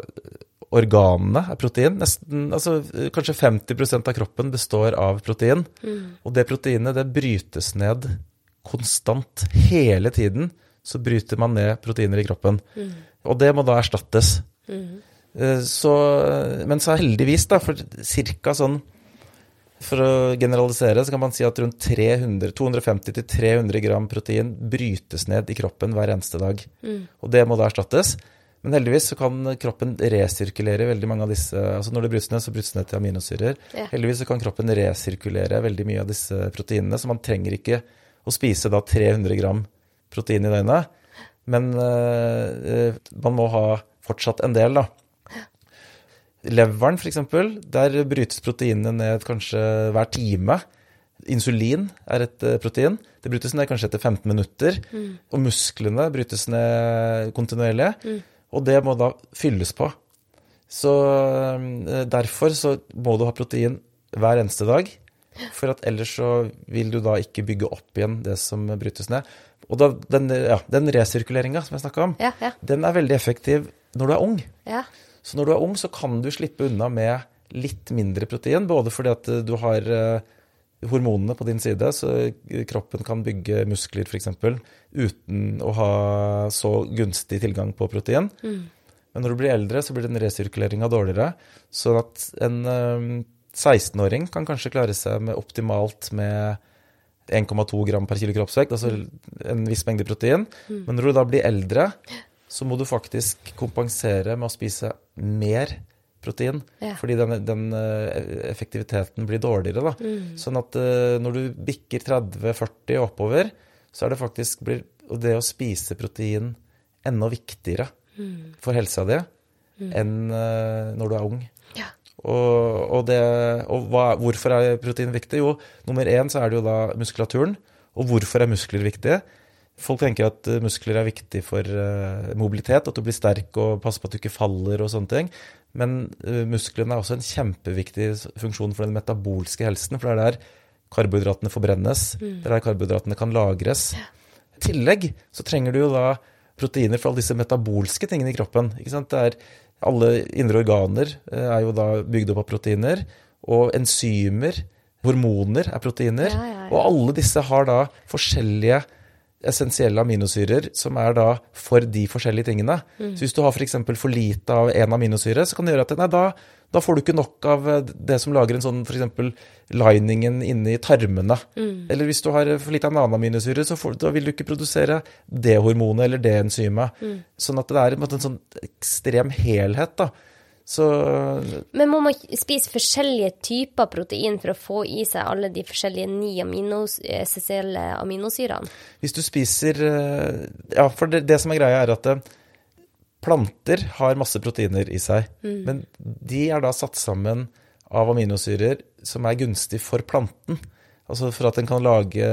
organene er protein. Nesten, altså, eh, kanskje 50% av kroppen består av protein. Og det proteinet det brytes ned konstant. Hele tiden så bryter man ned proteiner i kroppen. Og det må da erstattes. Mm. Så, men så heldigvis, da, for ca. sånn For å generalisere, så kan man si at rundt 250-300 gram protein brytes ned i kroppen hver eneste dag. Og det må da erstattes. Men heldigvis så kan kroppen resirkulere veldig mange av disse altså Når det brytes ned, så brytes det ned til aminosyrer. Ja. Heldigvis så kan kroppen resirkulere veldig mye av disse proteinene, så man trenger ikke å spise da 300 gram protein i døgnet. Men eh, man må ha fortsatt en del, da. Leveren, f.eks., der brytes proteinene ned kanskje hver time. Insulin er et eh, protein. Det brytes ned kanskje etter 15 minutter. Og musklene brytes ned kontinuerlig. Og det må da fylles på. Så eh, derfor så må du ha protein hver eneste dag. For at ellers så vil du da ikke bygge opp igjen det som brytes ned. Og da, den, ja, den resirkuleringa som jeg snakka om, Ja, ja. den er veldig effektiv når du er ung. Ja. Så når du er ung, så kan du slippe unna med litt mindre protein, både fordi at du har eh, hormonene på din side, så kroppen kan bygge muskler f.eks. uten å ha så gunstig tilgang på protein. Men når du blir eldre, så blir den resirkuleringa dårligere. Sånn at en eh, 16-åring kan kanskje klare seg med optimalt med 1,2 gram per kilo kroppsvekt, altså en viss mengde protein. Men når du da blir eldre, så må du faktisk kompensere med å spise mer protein. Ja. Fordi den, den eh, effektiviteten blir dårligere. Da. Sånn at eh, når du bikker 30-40 oppover, så er det faktisk blir og det å spise protein enda viktigere for helsa di enn eh, når du er ung. Ja. Og, og, det, og hva, hvorfor er protein viktig? Jo, nummer én så er det jo da muskulaturen. Og hvorfor er muskler viktige? Folk tenker at muskler er viktig for mobilitet, at du blir sterk og passer på at du ikke faller og sånne ting. Men eh, musklene er også en kjempeviktig funksjon for den metabolske helsen, for det er der karbohydratene forbrennes, det er der karbohydratene kan lagres. I tillegg så trenger du jo da proteiner for alle disse metabolske tingene i kroppen. Ikke sant? Det er, alle indre organer eh, er jo da bygd opp av proteiner, og enzymer, hormoner er proteiner. Ja, ja, ja. Og alle disse har da forskjellige essensielle aminosyrer som er da for de forskjellige tingene. Mm. Så hvis du har f.eks. For, for lite av en aminosyre, så kan det gjøre at nei, da, da får du ikke nok av eh, det som lager en sånn f.eks. liningen inni tarmene. Mm. Eller hvis du har for lite av en annen aminosyre, så får, vil du ikke produsere det hormonet eller det enzymet. Mm. Sånn at det er en måte en sånn ekstrem helhet, da. Så Men må man spise forskjellige typer protein for å få i seg alle de forskjellige ni aminos, essensielle aminosyrene? Hvis du spiser eh, Ja, for det, det som er greia, er at eh, planter har masse proteiner i seg. Men de er da satt sammen av aminosyrer som er gunstig for planten. Altså for at den kan lage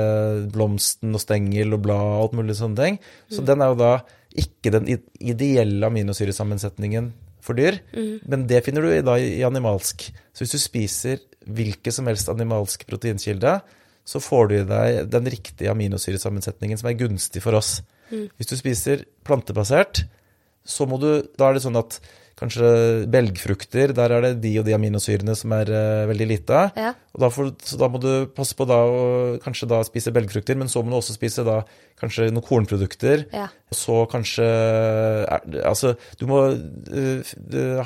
blomsten og stengel og blad og alt mulig sånne ting. Så den er jo da ikke den ideelle aminosyresammensetningen for dyr, men det finner du i- da i animalsk. Så hvis du spiser hvilken som helst animalsk proteinkilde, så får du i deg den riktige aminosyresammensetningen som er gunstig for oss. Hvis du spiser plantebasert, så må du Da er det sånn at kanskje belgfrukter, der er det de og de aminosyrene som er uh, veldig lite av. Ja. Så da må du passe på da å kanskje da spise belgfrukter, men så må du også spise da kanskje noen kornprodukter. Ja. Så kanskje er, Altså, du må uh,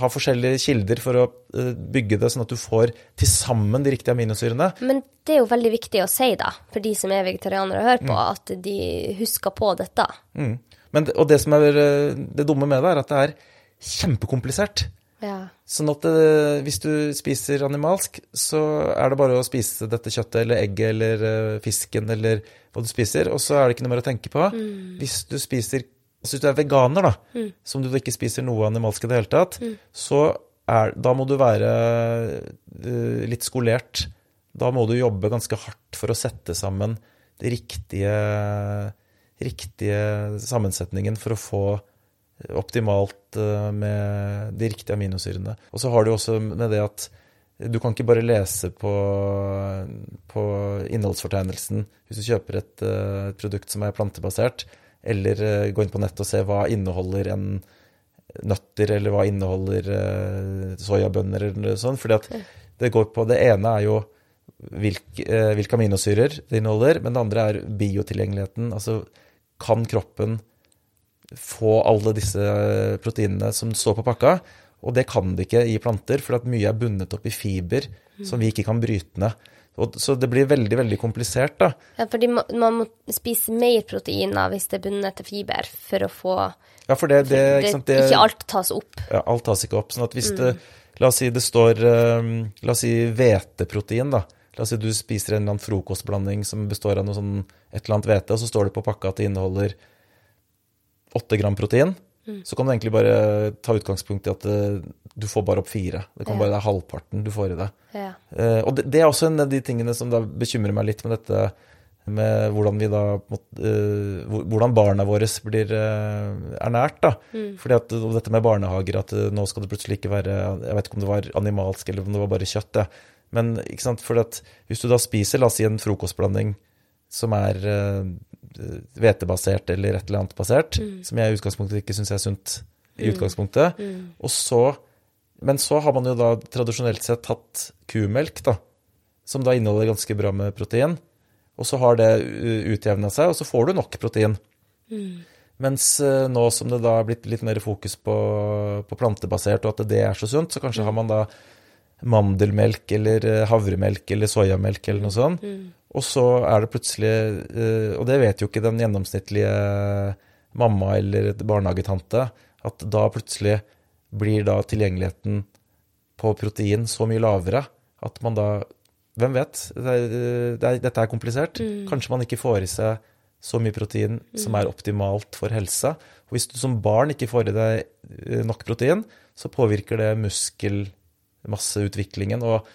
ha forskjellige kilder for å uh, bygge det sånn at du får til sammen de riktige aminosyrene. Men det er jo veldig viktig å si, da, for de som er vegetarianere og hører på, at de husker på dette. Mm. Men, og det som er det dumme med det, er at det er kjempekomplisert. Ja. Sånn at det, hvis du spiser animalsk, så er det bare å spise dette kjøttet eller egget eller eh, fisken eller hva du spiser, og så er det ikke noe mer å tenke på. Hvis du spiser altså Hvis du er veganer, da, som du ikke spiser noe animalsk i det hele tatt, så er, da må du være uh, litt skolert. Da må du jobbe ganske hardt for å sette sammen den riktige, riktige sammensetningen for å få optimalt eh, med de riktige aminosyrene. Og så har du også med det at du kan ikke bare lese på, på innholdsfortegnelsen hvis du kjøper et, eh, et produkt som er plantebasert, eller eh, gå inn på nettet og se hva inneholder en nøtter, eller hva inneholder eh, soyabønner, eller sånt. Fordi at det går på Det ene er jo hvilke, hvilke aminosyrer det inneholder, men det andre er biotilgjengeligheten. Altså kan kroppen få alle disse proteinene som står på pakka. Og det kan det ikke i planter, for at mye er bundet opp i fiber som vi ikke kan bryte ned. Og, så det blir veldig, veldig komplisert, da. Ja, fordi man må spise mer proteiner hvis det er bundet til fiber, for å få Ja, for det, det, ikke sant, det Ikke alt tas opp. Ja, alt tas ikke opp. Sånn at hvis det La oss si det står eh, La oss si hveteprotein, da. La oss si du spiser en eller annen frokostblanding som består av noe sånn, et eller annet hvete, og så står det på pakka at det inneholder 8 gram protein. Så kan du egentlig bare ta utgangspunkt i at eh, du får bare opp fire. Det kan Ja. bare være halvparten du får i det. Ja. Eh, og det, det er også en av de tingene som da bekymrer meg litt med dette med hvordan vi da eh, Hvordan barna våre blir eh, ernært, da. Fordi at dette med barnehager, at eh, nå skal det plutselig ikke være Jeg vet ikke om det var animalsk eller om det var bare kjøtt, ja. Men ikke sant, fordi at hvis du da spiser, la oss si en frokostblanding som er eh, hvetebasert eller et eller annet basert, som jeg i utgangspunktet ikke syns er sunt i utgangspunktet, og så men så har man jo da tradisjonelt sett tatt kumelk, da, som da inneholder ganske bra med protein. Og så har det utjevna seg, og så får du nok protein. Mens eh, nå som det da er blitt litt mer fokus på, på plantebasert, og at det er så sunt, så kanskje har man da mandelmelk eller eh, havremelk eller soyamelk eller noe sånt. Og så er det plutselig eh, Og det vet jo ikke den gjennomsnittlige mamma eller barnehagetante, at da plutselig blir da tilgjengeligheten på protein så mye lavere at man da Hvem vet? Det er, det er, dette er komplisert. Kanskje man ikke får i seg så mye protein som er optimalt for helse. Og hvis du som barn ikke får i deg eh, nok protein, så påvirker det muskelmasseutviklingen og,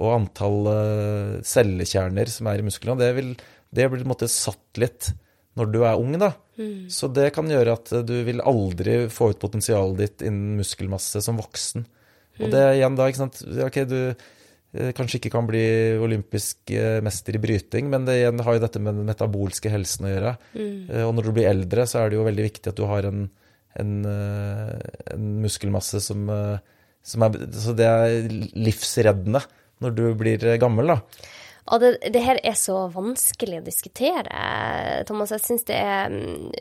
og antall eh, cellekjerner som er i musklene. Det, vil, det blir på en måte satt litt når du er ung, da. Så det kan gjøre at du vil aldri få ut potensialet ditt innen muskelmasse som voksen. Og det er igjen da, ikke sant Ok, du eh, kanskje ikke kan bli olympisk eh, mester i bryting, men det igjen har jo dette med den metabolske helsen å gjøre. Mm. Og når du blir eldre, så er det jo veldig viktig at du har en, en, eh, en muskelmasse som, eh, som er Så det er livsreddende når du blir eh, gammel, da. Og det, det her er så vanskelig å diskutere, Thomas. Jeg syns det er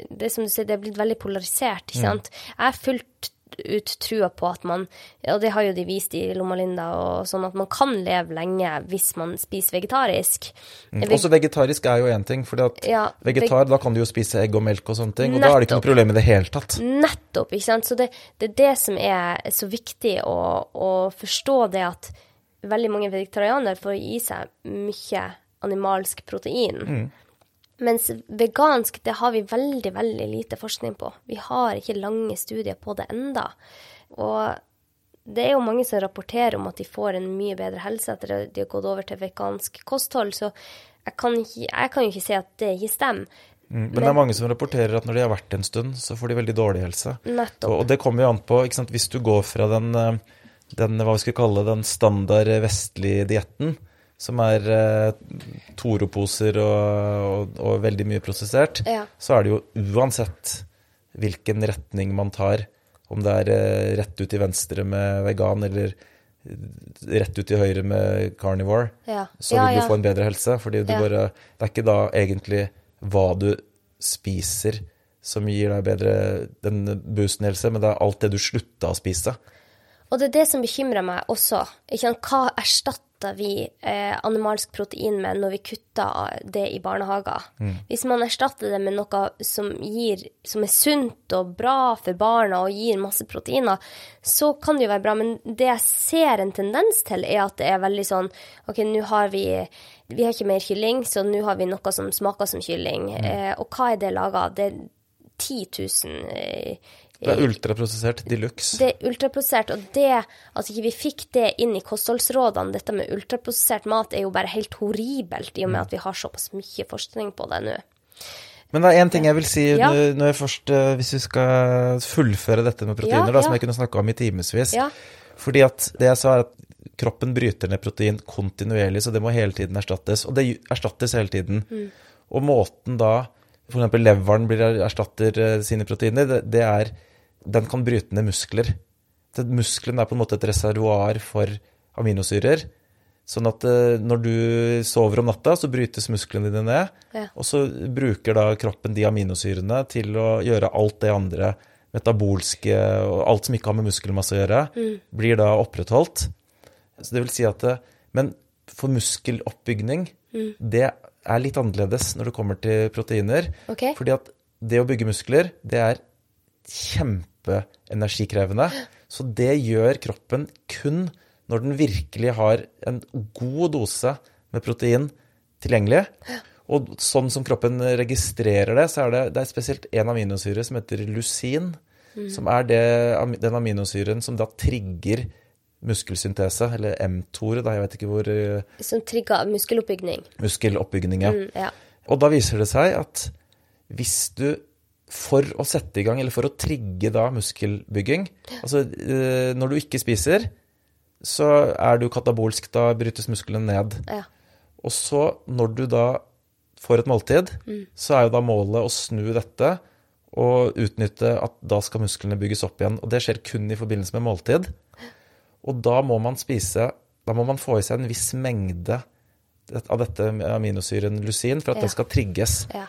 Det er som du sier, det er blitt veldig polarisert, ikke sant. Jeg har fullt ut trua på at man, og det har jo de vist i Lomma Linda, og sånn at man kan leve lenge hvis man spiser vegetarisk. Mm. Også vegetarisk er jo én ting, for Ja, vegetar, da kan du jo spise egg og melk og sånne ting, og da er det ikke noe problem i det hele tatt. Nettopp, ikke sant. Så det, det er det som er så viktig å, å forstå det at veldig mange vegetarianere får i seg mye animalsk protein. Mens vegansk, det har vi veldig, veldig lite forskning på. Vi har ikke lange studier på det enda. Og det er jo mange som rapporterer om at de får en mye bedre helse etter at de har gått over til vegansk kosthold, så jeg kan, ikke, jeg kan jo ikke si at det ikke stemmer. Mm, Men det er mange som rapporterer at når de har vært en stund, så får de veldig dårlig helse. Nettopp. Og, og det kommer jo an på, ikke sant, hvis du går fra den, eh, den hva vi skal kalle den standard vestlige dietten, som er eh, Toro-poser og, og, og veldig mye prosessert, Ja. så er det jo uansett hvilken retning man tar, om det er eh, rett ut til venstre med vegan, eller rett ut til høyre med carnivore, Ja. så Ja, vil du få en bedre helse. fordi Ja. bare, det er ikke da egentlig hva du spiser som gir deg bedre den boosten i helse, men det er alt det du slutta å spise. Og det er det som bekymrer meg også. Hva erstatter vi eh, animalsk protein med når vi kutter det i barnehager? Hvis man erstatter det med noe som, gir, som er sunt og bra for barna og gir masse proteiner, så kan det jo være bra. Men det jeg ser en tendens til, er at det er veldig sånn OK, nå har vi Vi har ikke mer kylling, så nå har vi noe som smaker som kylling. Eh, og hva er det laga av? Det er 10 000 eh, Det er ultraprosessert de luxe. det er ultraprosessert, og det at ikke vi fikk det inn i kostholdsrådene, dette med ultraprosessert mat, er jo bare helt horribelt, i og Mm. med at vi har såpass mye forskning på det nå. Men det er én ting jeg vil si Ja. når jeg først, eh, hvis vi skal fullføre dette med proteiner, Ja, da, som jeg kunne snakka om i timevis. Ja. Fordi at det jeg sa, er at kroppen bryter ned protein kontinuerlig, så det må hele tiden erstattes. Og det erstattes hele tiden. Mm. Og måten da f.eks. leveren blir erstatter eh, sine proteiner, det, det er Den kan bryte ned muskler. Muskelen er på en måte et reservoar for aminosyrer. Sånn at eh, når du sover om natta, så brytes musklene dine ned. Ja. Og så bruker da kroppen de aminosyrene til å gjøre alt det andre metabolske og alt som ikke har med muskelmasse å gjøre, blir da opprettholdt. Så det vil si at det, Men for muskeloppbygning, det er litt annerledes når det kommer til proteiner. Okay. Fordi at det å bygge muskler, det er kjempeenergikrevende. Så det gjør kroppen kun når den virkelig har en god dose med protein tilgjengelig. Og sånn som kroppen registrerer det, så er det, det er spesielt en aminosyre som heter lusin, som er det, den aminosyren som da trigger muskelsyntese, eller mTOR, da jeg vet ikke hvor eh, Som trigger muskeloppbygning. muskeloppbygning ja. Mm, ja. Og da viser det seg at hvis du for å sette i gang, eller for å trigge da muskelbygging Altså eh, når du ikke spiser, så er du katabolsk, da brytes musklene ned. ja. Og så, når du da får et måltid, så er jo da målet å snu dette og utnytte at da skal musklene bygges opp igjen. Og det skjer kun i forbindelse med måltid. Og da må man spise Da må man få i seg en viss mengde av dette aminosyren lusin for at Ja. den skal trigges. ja.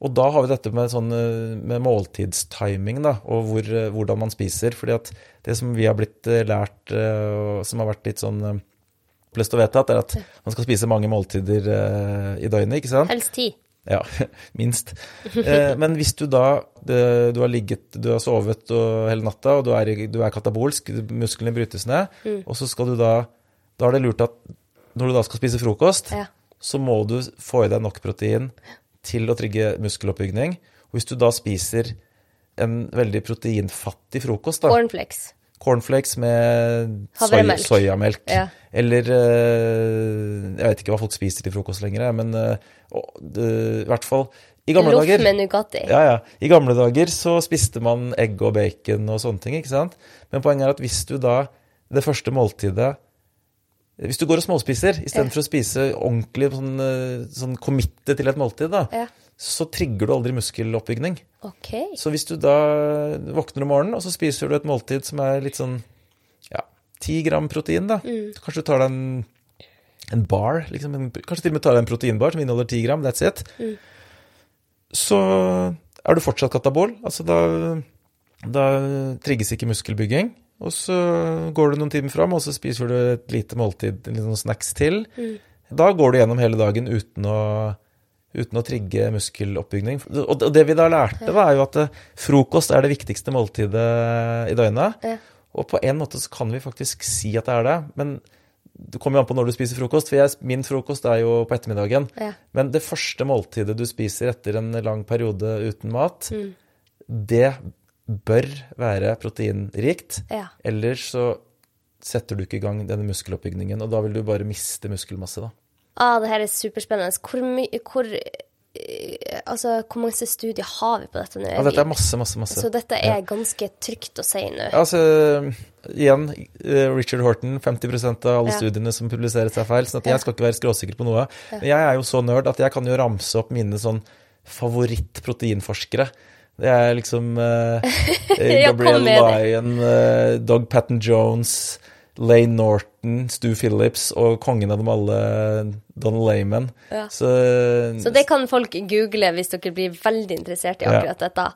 Og da har vi dette med, sånn, eh, med måltidstiming, da, og hvor, eh, hvordan man spiser. fordi at det som vi har blitt eh, lært, som har vært litt sånn pløst Flest å vite er at man skal spise mange måltider i døgnet, ikke sant? Helst ti. Ja, minst. Men hvis du da Du har ligget, du har sovet hele natta, og du er, du er katabolsk, musklene brytes ned, Mm. og så skal du da Da er det lurt at når du da skal spise frokost, Ja. så må du få i deg nok protein til å trigge muskeloppbygning. Og hvis du da spiser en veldig proteinfattig frokost, da, Cornflakes. cornflakes med soy, soyamelk, Ja. eller eh, Jeg vet ikke hva folk spiser til frokost lenger, men å, og, det- i hvert fall i gamle Loff dager med Nugatti. ja, ja. I gamle dager så spiste man egg og bacon og sånne ting, ikke sant? Men poenget er at hvis du da, det første måltidet Hvis du går og småspiser istedenfor å spise ordentlig sånn, eh, sånn committe til et måltid, da, Ja. så trigger du aldri muskeloppbygning. Okay. Så hvis du da våkner om morgenen, og så spiser du et måltid som er litt sånn ja, 10 gram protein, da. Mm. Så kanskje du tar deg en, en bar, liksom, en, kanskje til og med tar deg en proteinbar som inneholder 10 gram, that's it. Mm. Så er du fortsatt katabol. Altså da, da trigges ikke muskelbygging. Og så går du noen timer fram, og så spiser du et lite måltid, litt noen snacks til. Mm. Da går du gjennom hele dagen uten å, uten å trigge muskeloppbygning. Og det- vi da lærte, da, er jo at eh, frokost er det viktigste måltidet i døgnet. Ja. Og på en måte så kan vi faktisk si at det er det, men det kommer jo an på når du spiser frokost. For jeg, min frokost er jo på ettermiddagen. Ja. Men det første måltidet du spiser etter en lang periode uten mat, Mm. det bør være proteinrikt. Ja. Ellers så setter du ikke i gang denne muskeloppbygningen, og da vil du bare miste muskelmasse, da. Ah, det her er superspennende. Hvor mye hvor, eh, Altså, hvor mange studier har vi på dette nå? Ja, dette er masse, masse, masse. Så dette er ganske trygt å si nå. Altså, igjen, eh, Richard Horton, 50% av alle Ja. studiene som publiseres er feil, så at jeg skal ikke være skråsikker på noe. Men jeg er jo så nerd at jeg kan jo ramse opp mine sånn favoritt-proteinforskere. Det er liksom uh, Gabrielle. Lyon, uh, Doug Patton Jones, Lane Norton, Stu Phillips og kongen av dem alle, Donald Layman. Ja. Så, Så det kan folk google hvis dere blir veldig interessert i Ja. akkurat dette.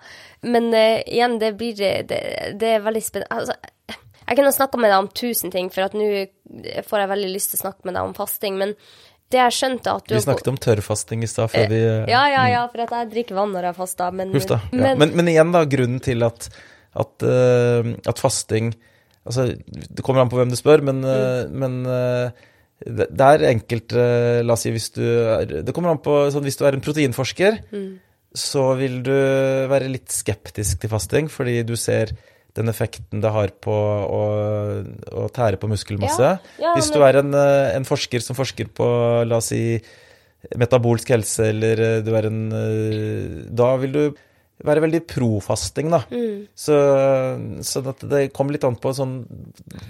Men uh, igjen, det blir det, det er veldig spennende. Altså, jeg kunne snakka med deg om tusen ting, for at nå får jeg veldig lyst til å snakke med deg om fasting. Men det jeg skjønte at du vi snakket om tørrfasting i stad før vi eh, Ja, ja, ja, for at jeg drikker vann når jeg faster. Men, Huff da. Ja. men, Men, men igjen, da, grunnen til at, at, eh, at fasting Altså, det kommer an på hvem du spør, men, eh, men eh, det, er enkelt eh, La oss si hvis du er Det kommer an på sånn, Hvis du er en proteinforsker, så vil du være litt skeptisk til fasting, fordi du ser den effekten det har på å, å tære på muskelmasse. Ja, ja, Hvis du er en, eh, en forsker som forsker på, la oss si, metabolsk helse, eller eh, du er en eh, Da vil du være veldig pro-fasting, da. Mm. Så, så at det kommer litt an på sånn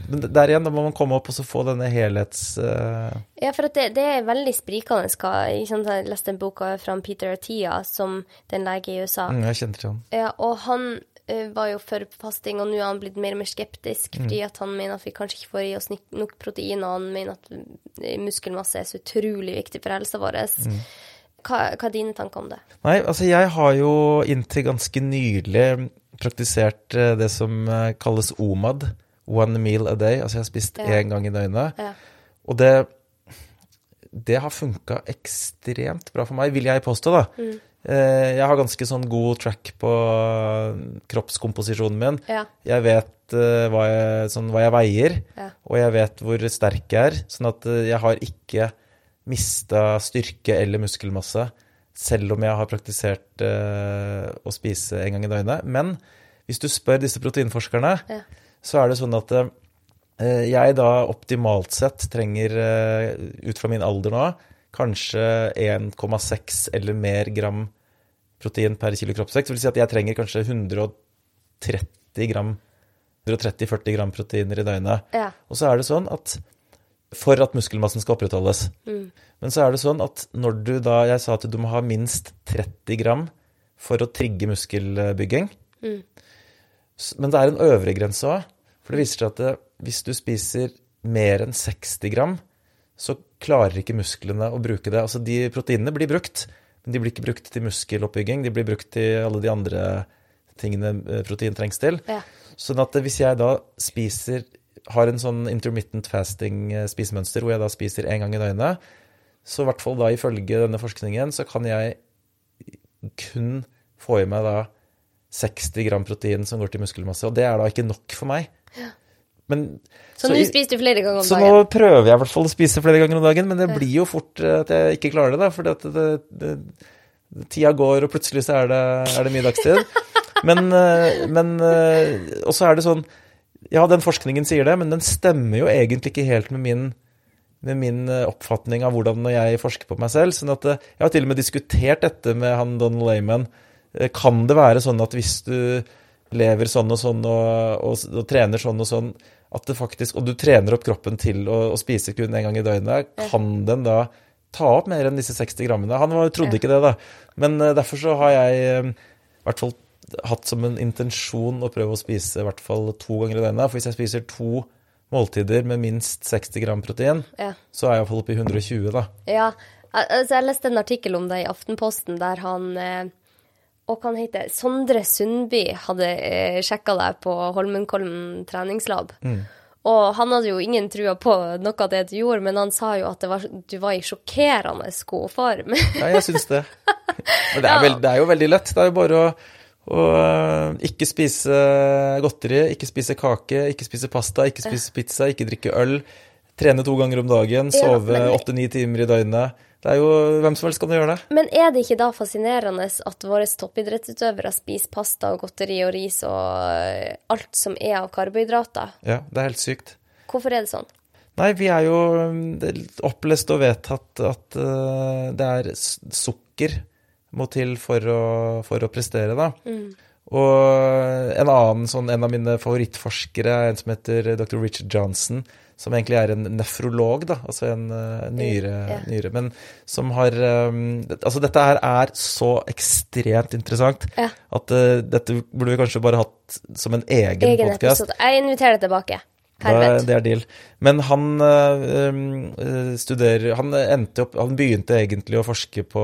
Men der igjen, da må man komme opp og så få denne helhets... Uh... Ja, for at det, det er veldig sprikende. Skal. Jeg leste en bok fra Peter Attia, som er lege i USA. mm, jeg kjenner til han. Ja, og han var jo for fasting, og nå er han blitt mer og mer skeptisk, fordi at han mener at vi kanskje ikke får i oss nok protein, og han mener at eh, muskelmasse er så utrolig viktig for helsa vår. Hva, hva er dine tanker om det? Nei, altså jeg har jo inntil ganske nylig praktisert eh, det som eh, kalles OMAD, one meal a day. Altså jeg har spist Ja. én gang i døgnet. Ja. Og det, det har funka ekstremt bra for meg, vil jeg påstå, da. Mm. Eh, Jeg har ganske sånn god track på kroppskomposisjonen min. Ja. Jeg vet eh, hva, jeg, sånn, hva jeg veier, Ja. og jeg vet hvor sterk jeg er. Sånn at eh, jeg har ikke mista styrke eller muskelmasse, selv om jeg har praktisert eh, å spise en gang i døgnet. Men hvis du spør disse proteinforskerne, Ja. så er det sånn at eh, jeg da optimalt sett trenger, eh, ut fra min alder nå, kanskje 1,6 eller mer gram protein per kilo kroppsvekt. Så vil si at jeg trenger kanskje 130 gram 130-40 gram proteiner i døgnet. Ja. Og så er det sånn at for at muskelmassen skal opprettholdes. Men så er det sånn at når du da Jeg sa at du må ha minst 30 gram for å trigge muskelbygging. Mm. Men det er en øvre grense òg. For det viser seg at det, hvis du spiser mer enn 60 gram, så klarer ikke musklene å bruke det. Altså de proteinene blir brukt, men de blir ikke brukt til muskeloppbygging. De blir brukt til alle de andre tingene eh, protein trengs til. Ja. Sånn at hvis jeg da spiser har en sånn intermittent fasting eh, spisemønster hvor jeg da spiser én gang i døgnet, så i hvert fall da ifølge denne forskningen så kan jeg kun få i meg da 60 gram protein som går til muskelmasse, og det er da ikke nok for meg. Men Så, nå spiser du flere ganger om dagen? så nå prøver jeg i hvert fall å spise flere ganger om dagen, men det blir jo fort eh, at jeg ikke klarer det, da. Fordi at det, det, tida går, og plutselig så er det, er det middagstid. Men, eh, men eh, Og så er det sånn Ja, den forskningen sier det, men den stemmer jo egentlig ikke helt med min med min oppfatning av hvordan jeg forsker på meg selv. sånn at Jeg har til og med diskutert dette med han Donald Layman. Kan det være sånn at hvis du lever sånn og sånn og, og, og trener sånn og sånn, at det faktisk, og du trener opp kroppen til å, å spise kun en gang i døgnet, kan den da ta opp mer enn disse 60 grammene? Han trodde ikke det, da. Men eh, derfor så har jeg eh, i hvert fall hatt som en intensjon å prøve å spise i hvert fall to ganger i døgnet. For hvis jeg spiser to måltider med minst 60 gram protein, Ja. så er jeg iallfall oppe i 120, da. Ja, al- altså jeg leste en artikkel om det i Aftenposten, der han eh, og hva han heter, Sondre Sundby hadde eh, sjekka deg på Holmenkollen treningslab. Og han hadde jo ingen trua på noe av det du gjorde, men han sa jo at det var, du var i sjokkerende god form. Ja, jeg syns det. Men det er, det er jo veldig lett. Det er jo bare å, å øh, ikke spise godteri, ikke spise kake, ikke spise pasta, ikke spise pizza, ikke drikke øl. Trene to ganger om dagen, sove åtte-ni timer i døgnet. Det er jo Hvem som helst kan gjøre det. Men er det ikke da fascinerende at våre toppidrettsutøvere spiser pasta og godteri og ris og eh, alt som er av karbohydrater? Ja, det er helt sykt. Hvorfor er det sånn? Nei, vi er jo er opplest og vedtatt at uh, det er sukker må til for å, for å prestere, da. Og en annen sånn, en av mine favorittforskere er en som heter dr. Richard Johnson, som egentlig er en nefrolog, da, altså en uh, nyre, Ja. nyre, men som har um, Altså, dette her er så ekstremt interessant Ja. at uh, dette burde vi kanskje bare hatt som en egen, Egen podkast. Jeg inviterer deg tilbake. Da, det er deal. Men han øh, studerer Han endte opp Han begynte egentlig å forske på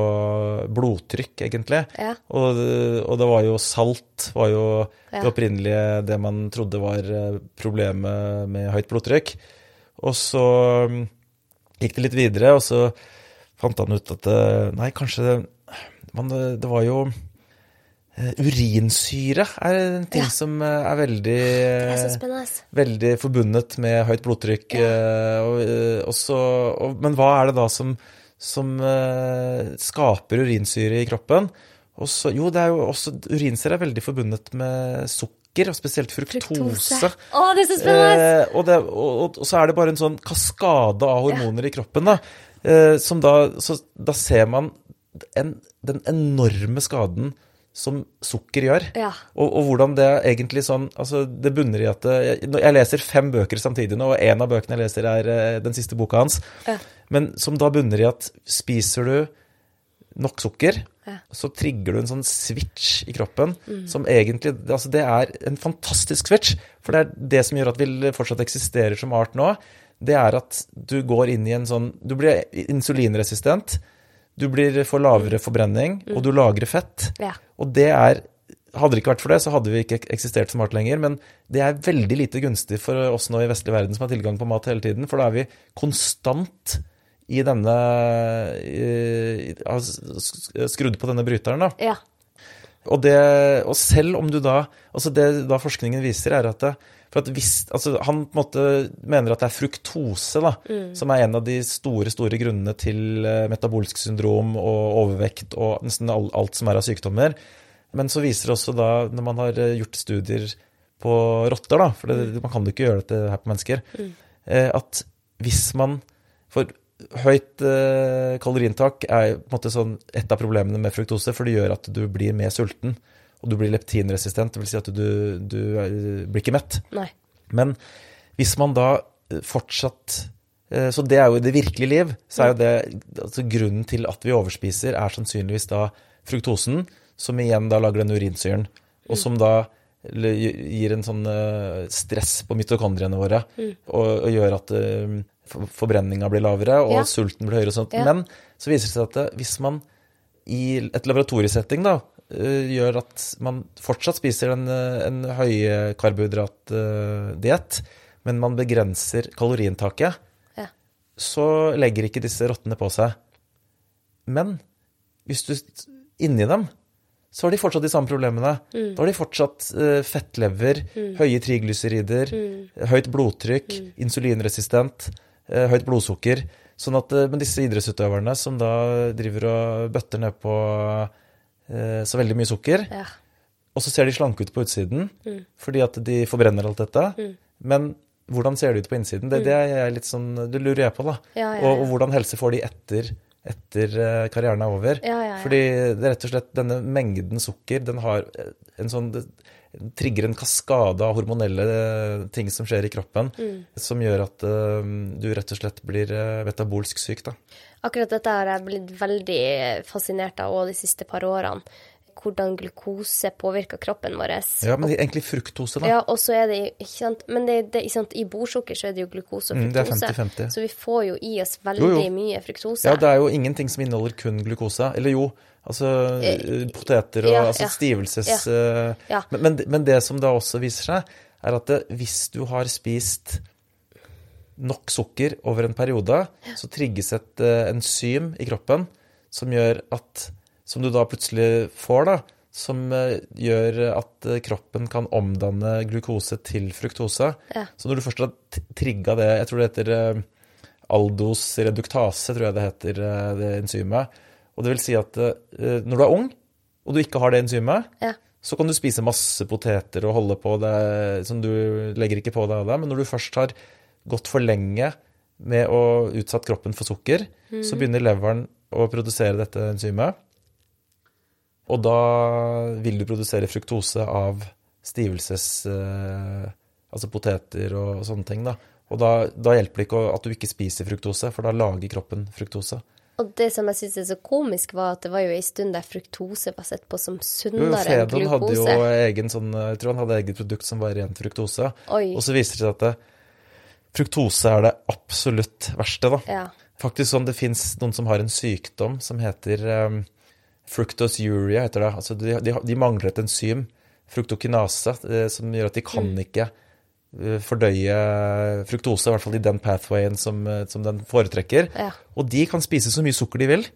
blodtrykk, egentlig. Ja. Og, og det var jo salt var jo Ja. det opprinnelige det man trodde var problemet med høyt blodtrykk. Og så øh, gikk det litt videre, og så fant han ut at øh, Nei, kanskje det, det var jo øh, Urinsyre er en ting Ja. som øh, er veldig er veldig forbundet med høyt blodtrykk. Ja. og, eh, og så, og, men hva er det da som, som eh, skaper urinsyre i kroppen? Og så, jo, det er jo også, urinsyre er veldig forbundet med sukker, og spesielt fruktose. Å, det er så spennende! Eh, og, det, og, og, og så er det bare en sånn kaskade av hormoner i kroppen, da. Eh, som da, så, da ser man en, den enorme skaden som sukker gjør. Ja. Og, og hvordan det er egentlig sånn Altså, det bunner i at jeg, jeg leser fem bøker samtidig nå, og en av bøkene jeg leser, er eh, den siste boka hans, Ja. men som da bunner i at spiser du nok sukker, Ja. så trigger du en sånn switch i kroppen som egentlig Altså, det er en fantastisk switch, for det er det som gjør at vi fortsatt eksisterer som art nå. Det er at du går inn i en sånn Du blir insulinresistent. Du blir, for lavere forbrenning, og du lagrer fett. Ja. Og det er hadde det ikke vært for det, så hadde vi ikke eksistert som art lenger. Men det er veldig lite gunstig for oss nå i vestlig verden som har tilgang på mat hele tiden. For da er vi konstant i denne i, Skrudd på denne bryteren, da. Ja. Og, det, og selv om du da Altså det da forskningen viser, er at det, at hvis, altså Han på en måte mener at det er fruktose da, som er en av de store store grunnene til eh, metabolsk syndrom og overvekt og nesten alt, alt som er av sykdommer. Men så viser det også da, når man har eh, gjort studier på rotter, da, for det, man kan jo ikke gjøre dette her på mennesker, mm. at hvis man høyt eh, kaloriinntak er på en måte sånn et av problemene med fruktose, for det gjør at du blir mer sulten. Og du blir leptinresistent, vil si at du, du blir ikke mett. Nei. Men hvis man da eh, fortsatt eh, Så det er jo i det virkelige liv, så er jo det altså Grunnen til at vi overspiser, er sannsynligvis da fruktosen, som igjen da lager den urinsyren, og som da gir en sånn eh, stress på mitokondriene våre, og, og gjør at uh, forbrenninga blir lavere, og Ja. sulten blir høyere og sånt. Ja. Men så viser det seg at hvis man i et laboratoriesetting da, eh, gjør at man fortsatt spiser en, eh, en høykarbohydratdiett, men man begrenser kaloriinntaket, Ja. så legger ikke disse rottene på seg. Men hvis du inni dem, så har de fortsatt de samme problemene. Mm. Da har de fortsatt eh, fettlever, høye triglycerider, Mm. høyt blodtrykk, insulinresistent, eh, høyt blodsukker. Sånn at, eh, men disse idrettsutøverne som da driver og bøtter ned på eh, så veldig mye sukker, Ja. og så ser de slanke ut på utsiden Mm. fordi at de forbrenner alt dette. Men hvordan ser de ut på innsiden? Det, det er litt sånn, det lurer jeg på, da. Mm. Ja, ja, Og, og hvordan helse får de etter, etter eh, karrieren er over. Fordi det er rett og slett denne mengden sukker, den har eh, en sånn det trigger en kaskade av hormonelle ting som skjer i kroppen, Mm. som gjør at eh, du rett og slett blir eh, metabolsk syk, da. Akkurat dette har jeg blitt veldig fascinert av òg de siste par årene. Hvordan glukose påvirker kroppen vår. Ja, men egentlig fruktose, da. Ja, og så er det ikke sant, Men det, det, ikke sant, i bordsukker så er det jo glukose og fruktose. det er fruktose. 50-50. Så vi får jo i oss veldig Jo, jo. mye fruktose. Ja, det er jo ingenting som inneholder kun glukose. Eller jo, altså eh, poteter og ja, altså stivelses... eh, Ja. Men, men, men det som da også viser seg, er at det, hvis du har spist nok sukker over en periode, så trigges et eh, enzym i kroppen som gjør at Som du da plutselig får, da. Som eh, gjør at eh, kroppen kan omdanne glukose til fruktose. Ja. Så når du først har trigga det Jeg tror det heter aldosreduktase, Aldos reduktase, tror jeg det heter, eh, det enzymet. Og det vil si at eh, når du er ung, og du ikke har det enzymet, Ja. så kan du spise masse poteter og holde på det som du legger ikke på deg av det. Men når du først har gått for lenge med å utsatt kroppen for sukker, så begynner leveren å produsere dette enzymet. Og da vil du produsere fruktose av stivelses... eh, altså poteter og, sånne ting, da. Og da, da hjelper det ikke at du ikke spiser fruktose, for da lager kroppen fruktose. Og det som jeg syns er så komisk, var at det var jo en stund der fruktose var sett på som sunnere enn Fedon hadde jo egen sånn Jeg tror han hadde eget produkt som var rent fruktose. Oi. Og så viser det seg at det, fruktose er det absolutt verste, da. Ja. Faktisk sånn, Det fins noen som har en sykdom som heter um, fructosuria, heter det. Altså de, de, de mangler et enzym, fruktokinase, eh, som gjør at de kan ikke eh, fordøye fruktose, i hvert fall i den pathwayen som, eh, som den foretrekker. Ja. Og de kan spise så mye sukker de vil,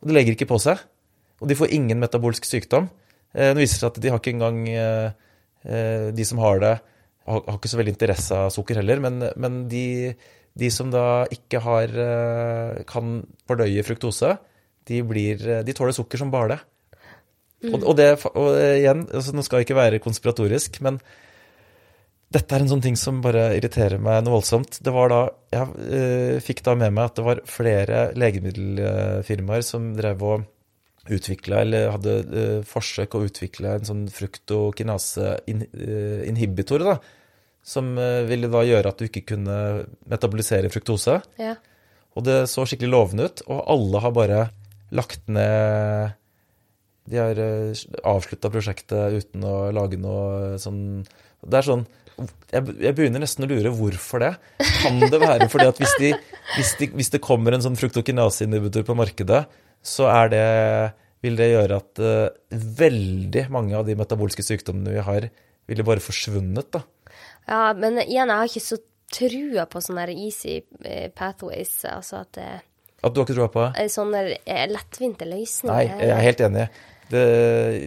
og de legger ikke på seg. Og de får ingen metabolsk sykdom. Eh, Det viser seg at de har ikke engang eh, eh, De som har det, har har ikke så veldig interesse av sukker heller, men, men de, de som da ikke har eh, kan fordøye fruktose, de, blir, eh, de tåler sukker som bare det. Og, og det og igjen, altså nå skal jeg ikke være konspiratorisk, men dette er en sånn ting som bare irriterer meg noe voldsomt. Det var da, Jeg eh, fikk da med meg at det var flere legemiddelfirmaer som drev og utvikla, eller hadde eh, forsøk å utvikle en sånn fruktokinase-inhibitor, da. Som eh, ville da gjøre at du ikke kunne metabolisere fruktose. Ja. Og det så skikkelig lovende ut, og alle har bare lagt ned De har avslutta prosjektet uten å lage noe sånn Det er sånn jeg, jeg begynner nesten å lure hvorfor det. Kan det være fordi at hvis, de, hvis, de, hvis det kommer en sånn fruktokinase-inhibitor på markedet, så er det vil det gjøre at uh, veldig mange av de metabolske sykdommene vi har, ville bare forsvunnet, da. Ja, men igjen, jeg har ikke så trua på sånne easy eh, pathways. Altså at det At du har ikke trua på det? sånne eh, lettvinte løsninger. Nei, jeg er helt enig. Det,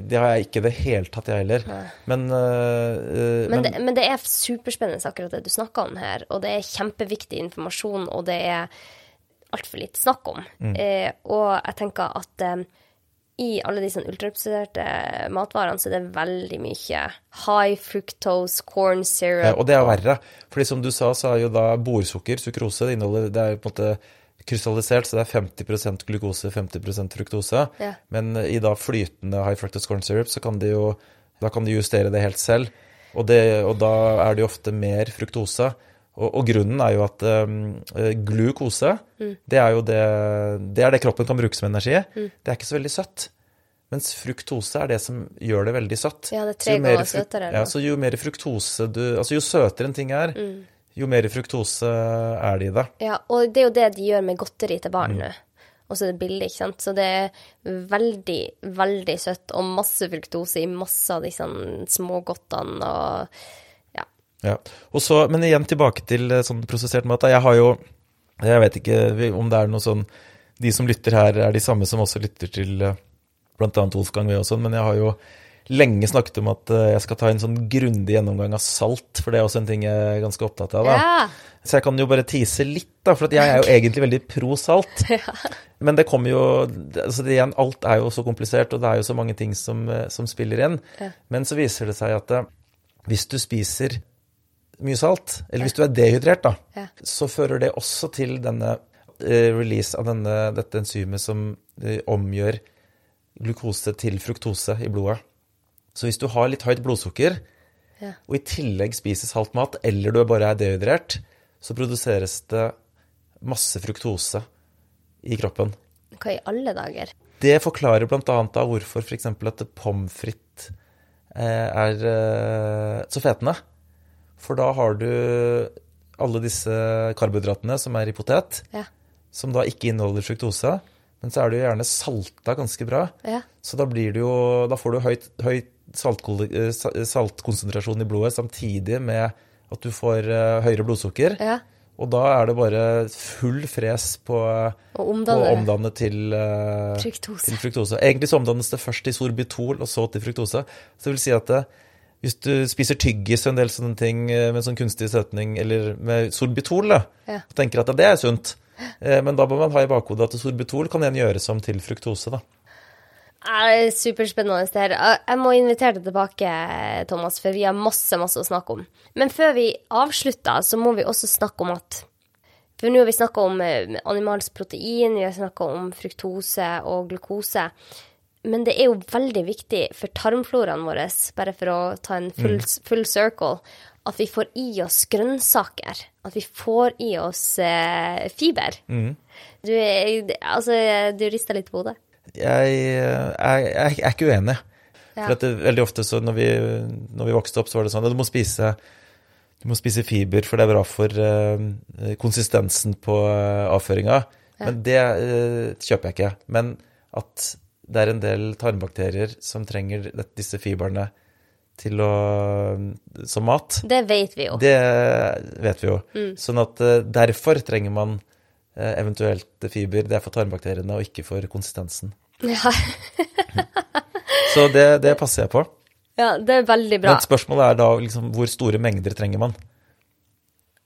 det har jeg ikke i det hele tatt, jeg heller. Men, uh, Men det, men det er superspennende akkurat det du snakker om her, og det er kjempeviktig informasjon, og det er altfor litt snakk om. Mm. Uh, og jeg tenker at eh, i alle de sånn ultraprosesserte matvarene så er det veldig mye high fructose corn syrup. Ja, og det er verre. for som du sa, så er jo da bordsukker, sukrose, det inneholder Det er på en måte krystallisert, så det er 50% glukose, 50 fruktose. Ja. Men i da flytende high fructose corn syrup, så kan de jo Da kan de justere det helt selv. Og, det, og da er det jo ofte mer fruktose. Og, og grunnen er jo at um, glukose, det er jo det Det er det kroppen kan bruke som energi. Det er ikke så veldig søtt. Mens fruktose er det som gjør det veldig søtt. Ja, det er tre ganger søtere, Ja, så jo mer fruktose du Altså jo søtere en ting er, jo mer fruktose er det i det. Ja, og det er jo det de gjør med godteri til Mm. barn nå. Og så er det billig, ikke sant. Så det er veldig, veldig søtt og masse fruktose i masse av disse smågodtene og ja. Ja. Og så, men igjen tilbake til eh, sånn prosessert mat. Jeg har jo Jeg vet ikke om det er noe sånn De som lytter her, er de samme som også lytter til bl.a. blant annet Wolfgang Wee og sånn, men jeg har jo lenge snakket om at eh, jeg skal ta en sånn grundig gjennomgang av salt, for det er også en ting jeg er ganske opptatt av. Ja. Så jeg kan jo bare tease litt, da, for jeg er jo egentlig veldig pro salt. Men det kommer jo altså det igjen, Alt er jo så komplisert, og det er jo så mange ting som, eh, som spiller inn. Men så viser det seg at eh, hvis du spiser mye salt, eller hvis du er dehydrert, da, Ja. så fører det også til denne release av denne, dette enzymet som omgjør glukose til fruktose i blodet. Så hvis du har litt høyt blodsukker, Ja. og i tillegg spiser salt mat, eller du bare er dehydrert, så produseres det masse fruktose i kroppen. Hva i alle dager? Det forklarer bl.a. da hvorfor f.eks. at pommes frites eh, er eh, så fetende. For da har du alle disse karbohydratene som er i potet, Ja. som da ikke inneholder fruktose. Men så er det jo gjerne salta ganske bra. Ja. Så da blir det jo Da får du høyt, høyt eh, saltkonsentrasjon i blodet samtidig med at du får eh, høyere blodsukker. ja. Og da er det bare full fres på å omdanne omdanne til, eh, Fruktose. til fruktose. Egentlig så omdannes det først til sorbitol, og så til fruktose. Så det vil si at det, hvis du spiser tyggis og en del sånne ting med sånn kunstig søtning, eller med sorbitol, da, Ja. og tenker at det er sunt, men da må man ha i bakhodet at sorbitol kan igjen gjøres om til fruktose, da. Er superspennende det her. Jeg- må invitere deg tilbake, Thomas, for vi har masse, masse å snakke om. Men før vi avslutter, så må vi også snakke om at For nå har vi snakka om eh, animalsk protein, vi har snakka om fruktose og glukose. Men det er jo veldig viktig for tarmfloraen vår, bare for å ta en full, full circle, at vi får i oss grønnsaker. At vi får i oss eh, fiber. Du, er- altså, du rister litt på hodet. Jeg, jeg, jeg er ikke uenig. Ja. For det, veldig ofte så når vi, når vi vokste opp, så var det sånn at du må spise du må spise fiber, for det er bra for uh, konsistensen på uh, avføringa. Men det uh, kjøper jeg ikke. Men at det er en del tarmbakterier som trenger det, disse fiberne til å, som mat, Det vet vi jo. det vet vi jo. Mm. Sånn at derfor trenger man eventuelt fiber. Det er for tarmbakteriene og ikke for konsistensen. Ja. Så det, det passer jeg på. ja, det er veldig bra. Men spørsmålet er da liksom, hvor store mengder trenger man?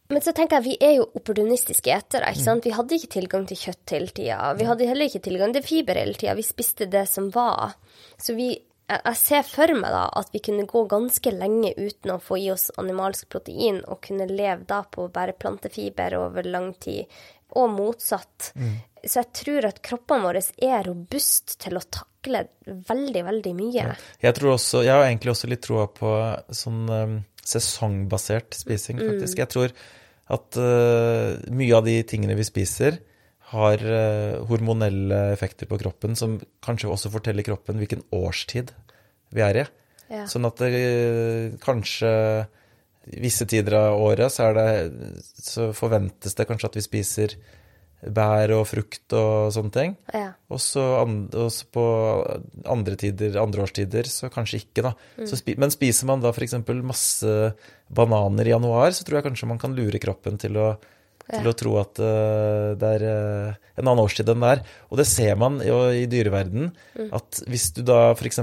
Men så tenker jeg, vi er jo opportunistiske etere, ikke sant? Vi hadde ikke tilgang til kjøtt hele tida. Vi hadde heller ikke tilgang til fiber hele tida. Vi spiste det som var. Så vi, jeg ser for meg da at vi kunne gå ganske lenge uten å få i oss animalsk protein, og kunne leve da på bare plantefiber over lang tid, og motsatt. Så jeg tror at kroppene våre er robust til å takle veldig, veldig mye. Jeg, tror også, jeg har egentlig også litt troa på sånn um, sesongbasert spising, faktisk. Jeg tror at uh, mye av de tingene vi spiser, har uh, hormonelle effekter på kroppen som kanskje også forteller kroppen hvilken årstid vi er i. Ja. Sånn at det uh, kanskje visse tider av året så, det, så forventes det kanskje at vi spiser bær og frukt og sånne ting. Ja. Og så på andre tider, andre årstider, så kanskje ikke, da. Så spi, men spiser man da f.eks. masse bananer i januar, så tror jeg kanskje man kan lure kroppen til å, til å tro at uh, det er uh, en annen årstid enn det er. Og det ser man jo i dyreverden, at hvis du da f.eks.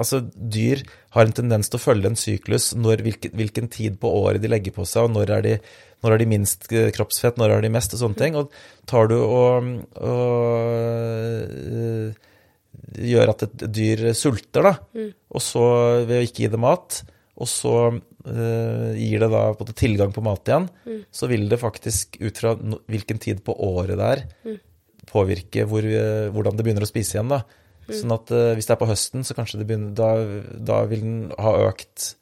Altså, dyr har en tendens til å følge en syklus når, hvilken, hvilken tid på året de legger på seg, og når er de, når er de minst eh, kroppsfett, når er de mest, og sånne ting. Og tar du og, og eh, gjør at et dyr sulter, da, og så ved å ikke gi det mat, og så eh, gir det da både tilgang på mat igjen, så vil det faktisk, ut fra no, hvilken tid på året det er, påvirke hvor, hvordan det begynner å spise igjen. da. Sånn at eh, hvis det er på høsten, så kanskje det begynner, da, da vil den ha økt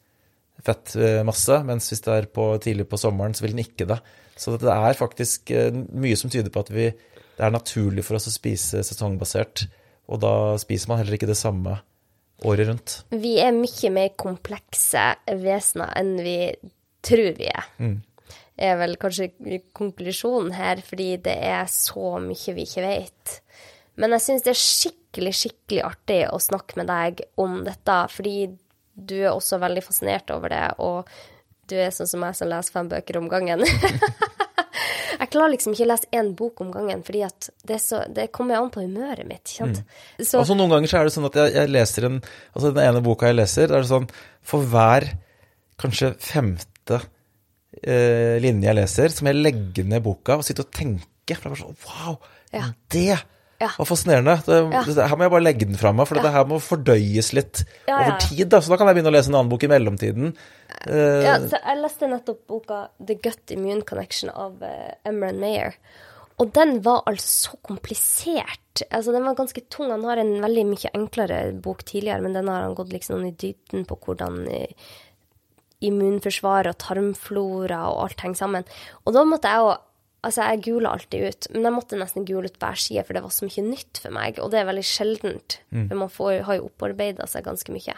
fettmasse, mens hvis det er på, tidlig på sommeren, så vil den ikke det. Så det er faktisk eh, mye som tyder på at vi, det er naturlig for oss å spise sesongbasert, og da spiser man heller ikke det samme året rundt. Vi er mye mer komplekse vesener enn vi tror vi er. Er vel kanskje konklusjonen her, fordi det er så mye vi ikke vet. Men jeg syns det er skikkelig, skikkelig artig å snakke med deg om dette, fordi du er også veldig fascinert over det, og du er sånn som meg som leser fem bøker om gangen. jeg klarer liksom ikke å lese én bok om gangen, fordi at det, så, det kommer an på humøret mitt. ikke sant? Så, Altså Noen ganger så er det sånn at jeg, jeg leser en Altså den ene boka jeg leser, er det sånn For hver kanskje femte eh, linje jeg leser, så må jeg legge ned boka og sitte og tenke. For det er bare sånn Wow! Ja. Det Ja. var fascinerende. Det, Ja. det, her må jeg bare legge den fra meg, for det her må fordøyes litt Ja, ja. over tid. da, Så da kan jeg begynne å lese en annen bok i mellomtiden. Eh, Ja, så jeg leste nettopp boka The Gut Immune Connection av uh, Emran Mayer. Og den var altså så komplisert. Altså, den var ganske tung. Han har en veldig mye enklere bok tidligere, men den har han gått liksom i dybden på hvordan immunforsvaret immunforsvar og tarmflora og alt henger sammen. Og da måtte jeg jo Altså, jeg gula alltid ut, men jeg måtte nesten gule ut hver side, for det var så mye nytt for meg, og det er veldig sjeldent. For man får, har jo opparbeida seg ganske mye.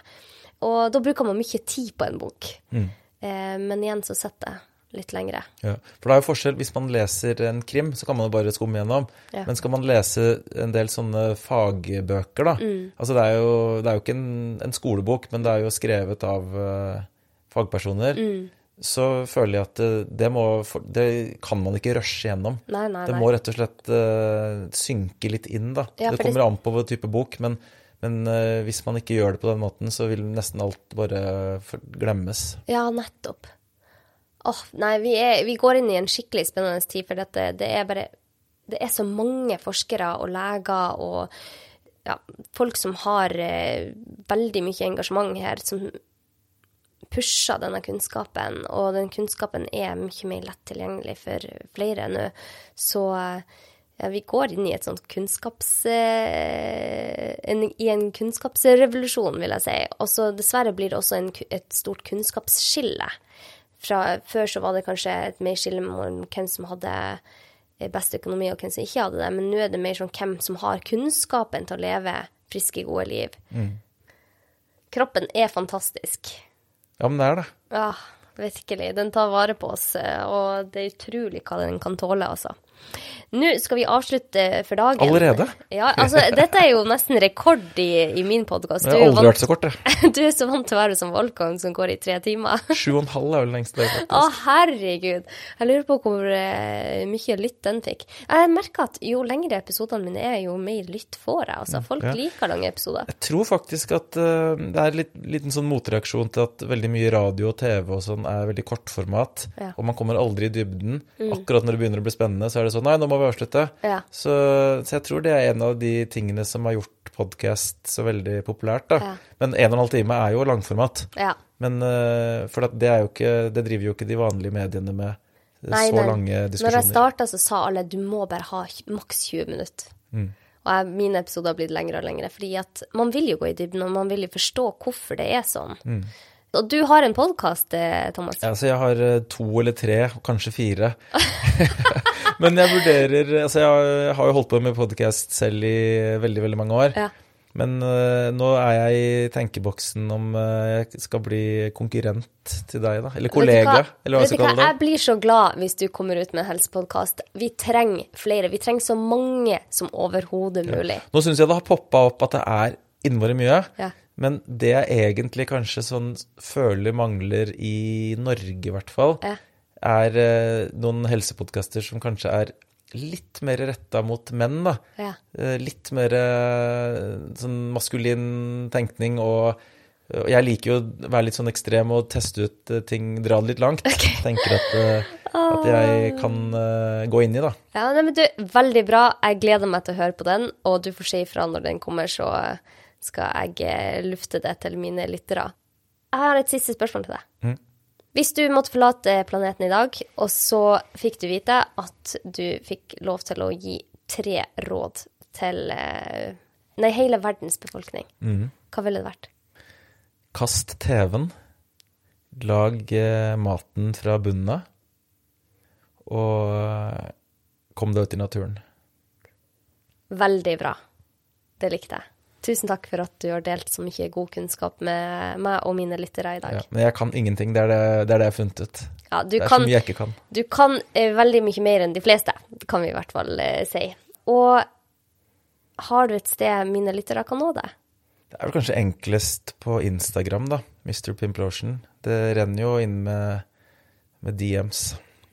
Og da bruker man mye tid på en bok. Eh, men igjen så setter jeg litt lengre. Ja, for det er jo forskjell. Hvis man leser en krim, så kan man jo bare skumme gjennom. Ja. Men skal man lese en del sånne fagbøker, da Altså det er jo, det er jo ikke en, en skolebok, men det er jo skrevet av uh, fagpersoner. Så føler jeg at det, det må Det kan man ikke rushe gjennom. Nei, nei, Det må rett og slett uh, synke litt inn, da. Ja, det kommer an på hva type bok, men, men uh, hvis man ikke gjør det på den måten, så vil nesten alt bare glemmes. Ja, nettopp. Åh, nei, vi, er, vi går inn i en skikkelig spennende tid, for dette, det er bare Det er så mange forskere og leger og ja, folk som har eh, veldig mye engasjement her, som pusher denne kunnskapen, og den kunnskapen er mye mer lett tilgjengelig for flere nå. Så ja, vi går inn i et sånt kunnskaps... eh, en, I en kunnskapsrevolusjon, vil jeg si. Og så dessverre blir det også en, et stort kunnskapsskille. Fra, før så var det kanskje et mer skille mellom hvem som hadde eh, best økonomi, og hvem som ikke hadde det. Men nå er det mer sånn hvem som har kunnskapen til å leve friske, gode liv. Kroppen er fantastisk. Ja, men det er det. Ja, virkelig. Den tar vare på oss, eh, og det er utrolig hva den kan tåle, altså. Nå skal vi avslutte for dagen. Allerede? Ja, altså, dette er jo nesten rekord i, i min podkast. Jeg har aldri vært så kort, jeg. du er så vant til å være som Volkan, som går i tre timer. Sju og en halv er vel lengst det. Å, herregud. Jeg lurer på hvor eh, mye lytt den fikk. Jeg merker at jo lengre episodene mine er, jo mer lytt får jeg. Altså, folk ja. liker lange episoder. Jeg tror faktisk at uh, det er litt liten sånn motreaksjon til at veldig mye radio og TV og sånn er veldig kortformat, Ja. og man kommer aldri i dybden. Akkurat når det begynner å bli spennende, så er det sånn Nei, nå må vi avslutte. Ja. Så, så jeg tror det er en av de tingene som har gjort podkast så veldig populært. da. Ja. Men en og en halv time er jo langformat. Ja. Men eh, For det er jo ikke Det driver jo ikke de vanlige mediene med. eh, Nei, så nei. lange Når jeg diskusjoner. starta, så sa alle du må bare ha maks 20 minutter. Mm. Og jeg, mine episoder har blitt lengre og lengre. Fordi at man vil jo gå i dybden, og man vil jo forstå hvorfor det er sånn. Og du har en podkast, Thomas. Mm. Ja, så jeg har eh, to eller tre, kanskje fire. Men jeg vurderer Altså, jeg har- jo holdt på med podkast selv i veldig, veldig mange år. Ja. Men uh, nå er jeg i tenkeboksen om uh, jeg skal bli konkurrent til deg, da. Eller kollega, hva? eller hva jeg skal kalle det. Jeg blir så glad hvis du kommer ut med en helsepodkast. Vi trenger flere. Vi trenger så mange som overhodet mulig. Nå syns jeg det har poppa opp at det er innmari mye. Ja. Men det jeg egentlig kanskje sånn føler mangler i Norge, i hvert fall, Ja. er eh, noen helsepodkaster som kanskje er litt mer retta mot menn, da. Ja. Eh, litt mer eh, sånn maskulin tenkning og jeg liker jo å være litt sånn ekstrem og teste ut eh, ting, dra det litt langt. Tenker at, eh, at jeg kan eh, gå inn i, da. Ja, nei, men du, Veldig bra. Jeg gleder meg til å høre på den, og du får si ifra når den kommer, så skal jeg eh, lufte det til mine lyttere. Jeg har et siste spørsmål til deg. Mm. Hvis du måtte forlate planeten i dag, og så fikk du vite at du fikk lov til å gi tre råd til eh, nei, hele verdens befolkning, mm. hva ville det vært? Kast TV-en. Lag eh, maten fra bunnen av. Og kom deg ut i naturen. Veldig bra. Det likte jeg. Tusen takk for at du har delt så mye god kunnskap med meg og mine lyttere i dag. Ja, men jeg kan ingenting. Det er det, det, er det jeg har funnet ut. Ja, Det er kan, så mye jeg ikke kan. du kan eh, veldig mye mer enn de fleste, kan vi i hvert fall eh, si. Og har du et sted mine lyttere kan nå deg? Det er vel kanskje enklest på Instagram, da. Mr. Pimplotion. Det renner jo inn med, med DMs.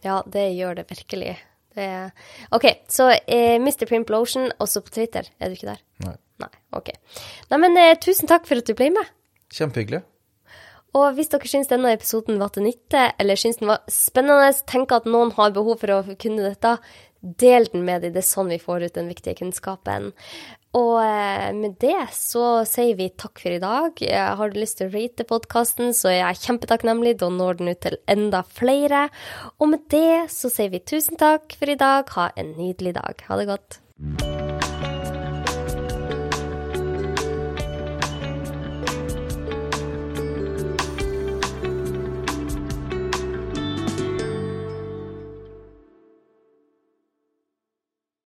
Ja, det gjør det virkelig. Det er... OK, så eh, Mr. Pimplotion, også på Twitter. Er du ikke der? Nei. Nei. OK. Nei, men eh, tusen takk for at du ble med. Kjempehyggelig. Og hvis dere syns denne episoden var til nytte, eller syns den var spennende, tenker at noen har behov for å kunne dette, del den med dem. Det er sånn vi får ut den viktige kunnskapen. Og eh, med det så sier vi takk for i dag. Har du lyst til å rate podkasten, så er jeg kjempetakknemlig. Da når den ut til enda flere. Og med det så sier vi tusen takk for i dag. Ha en nydelig dag. Ha det godt.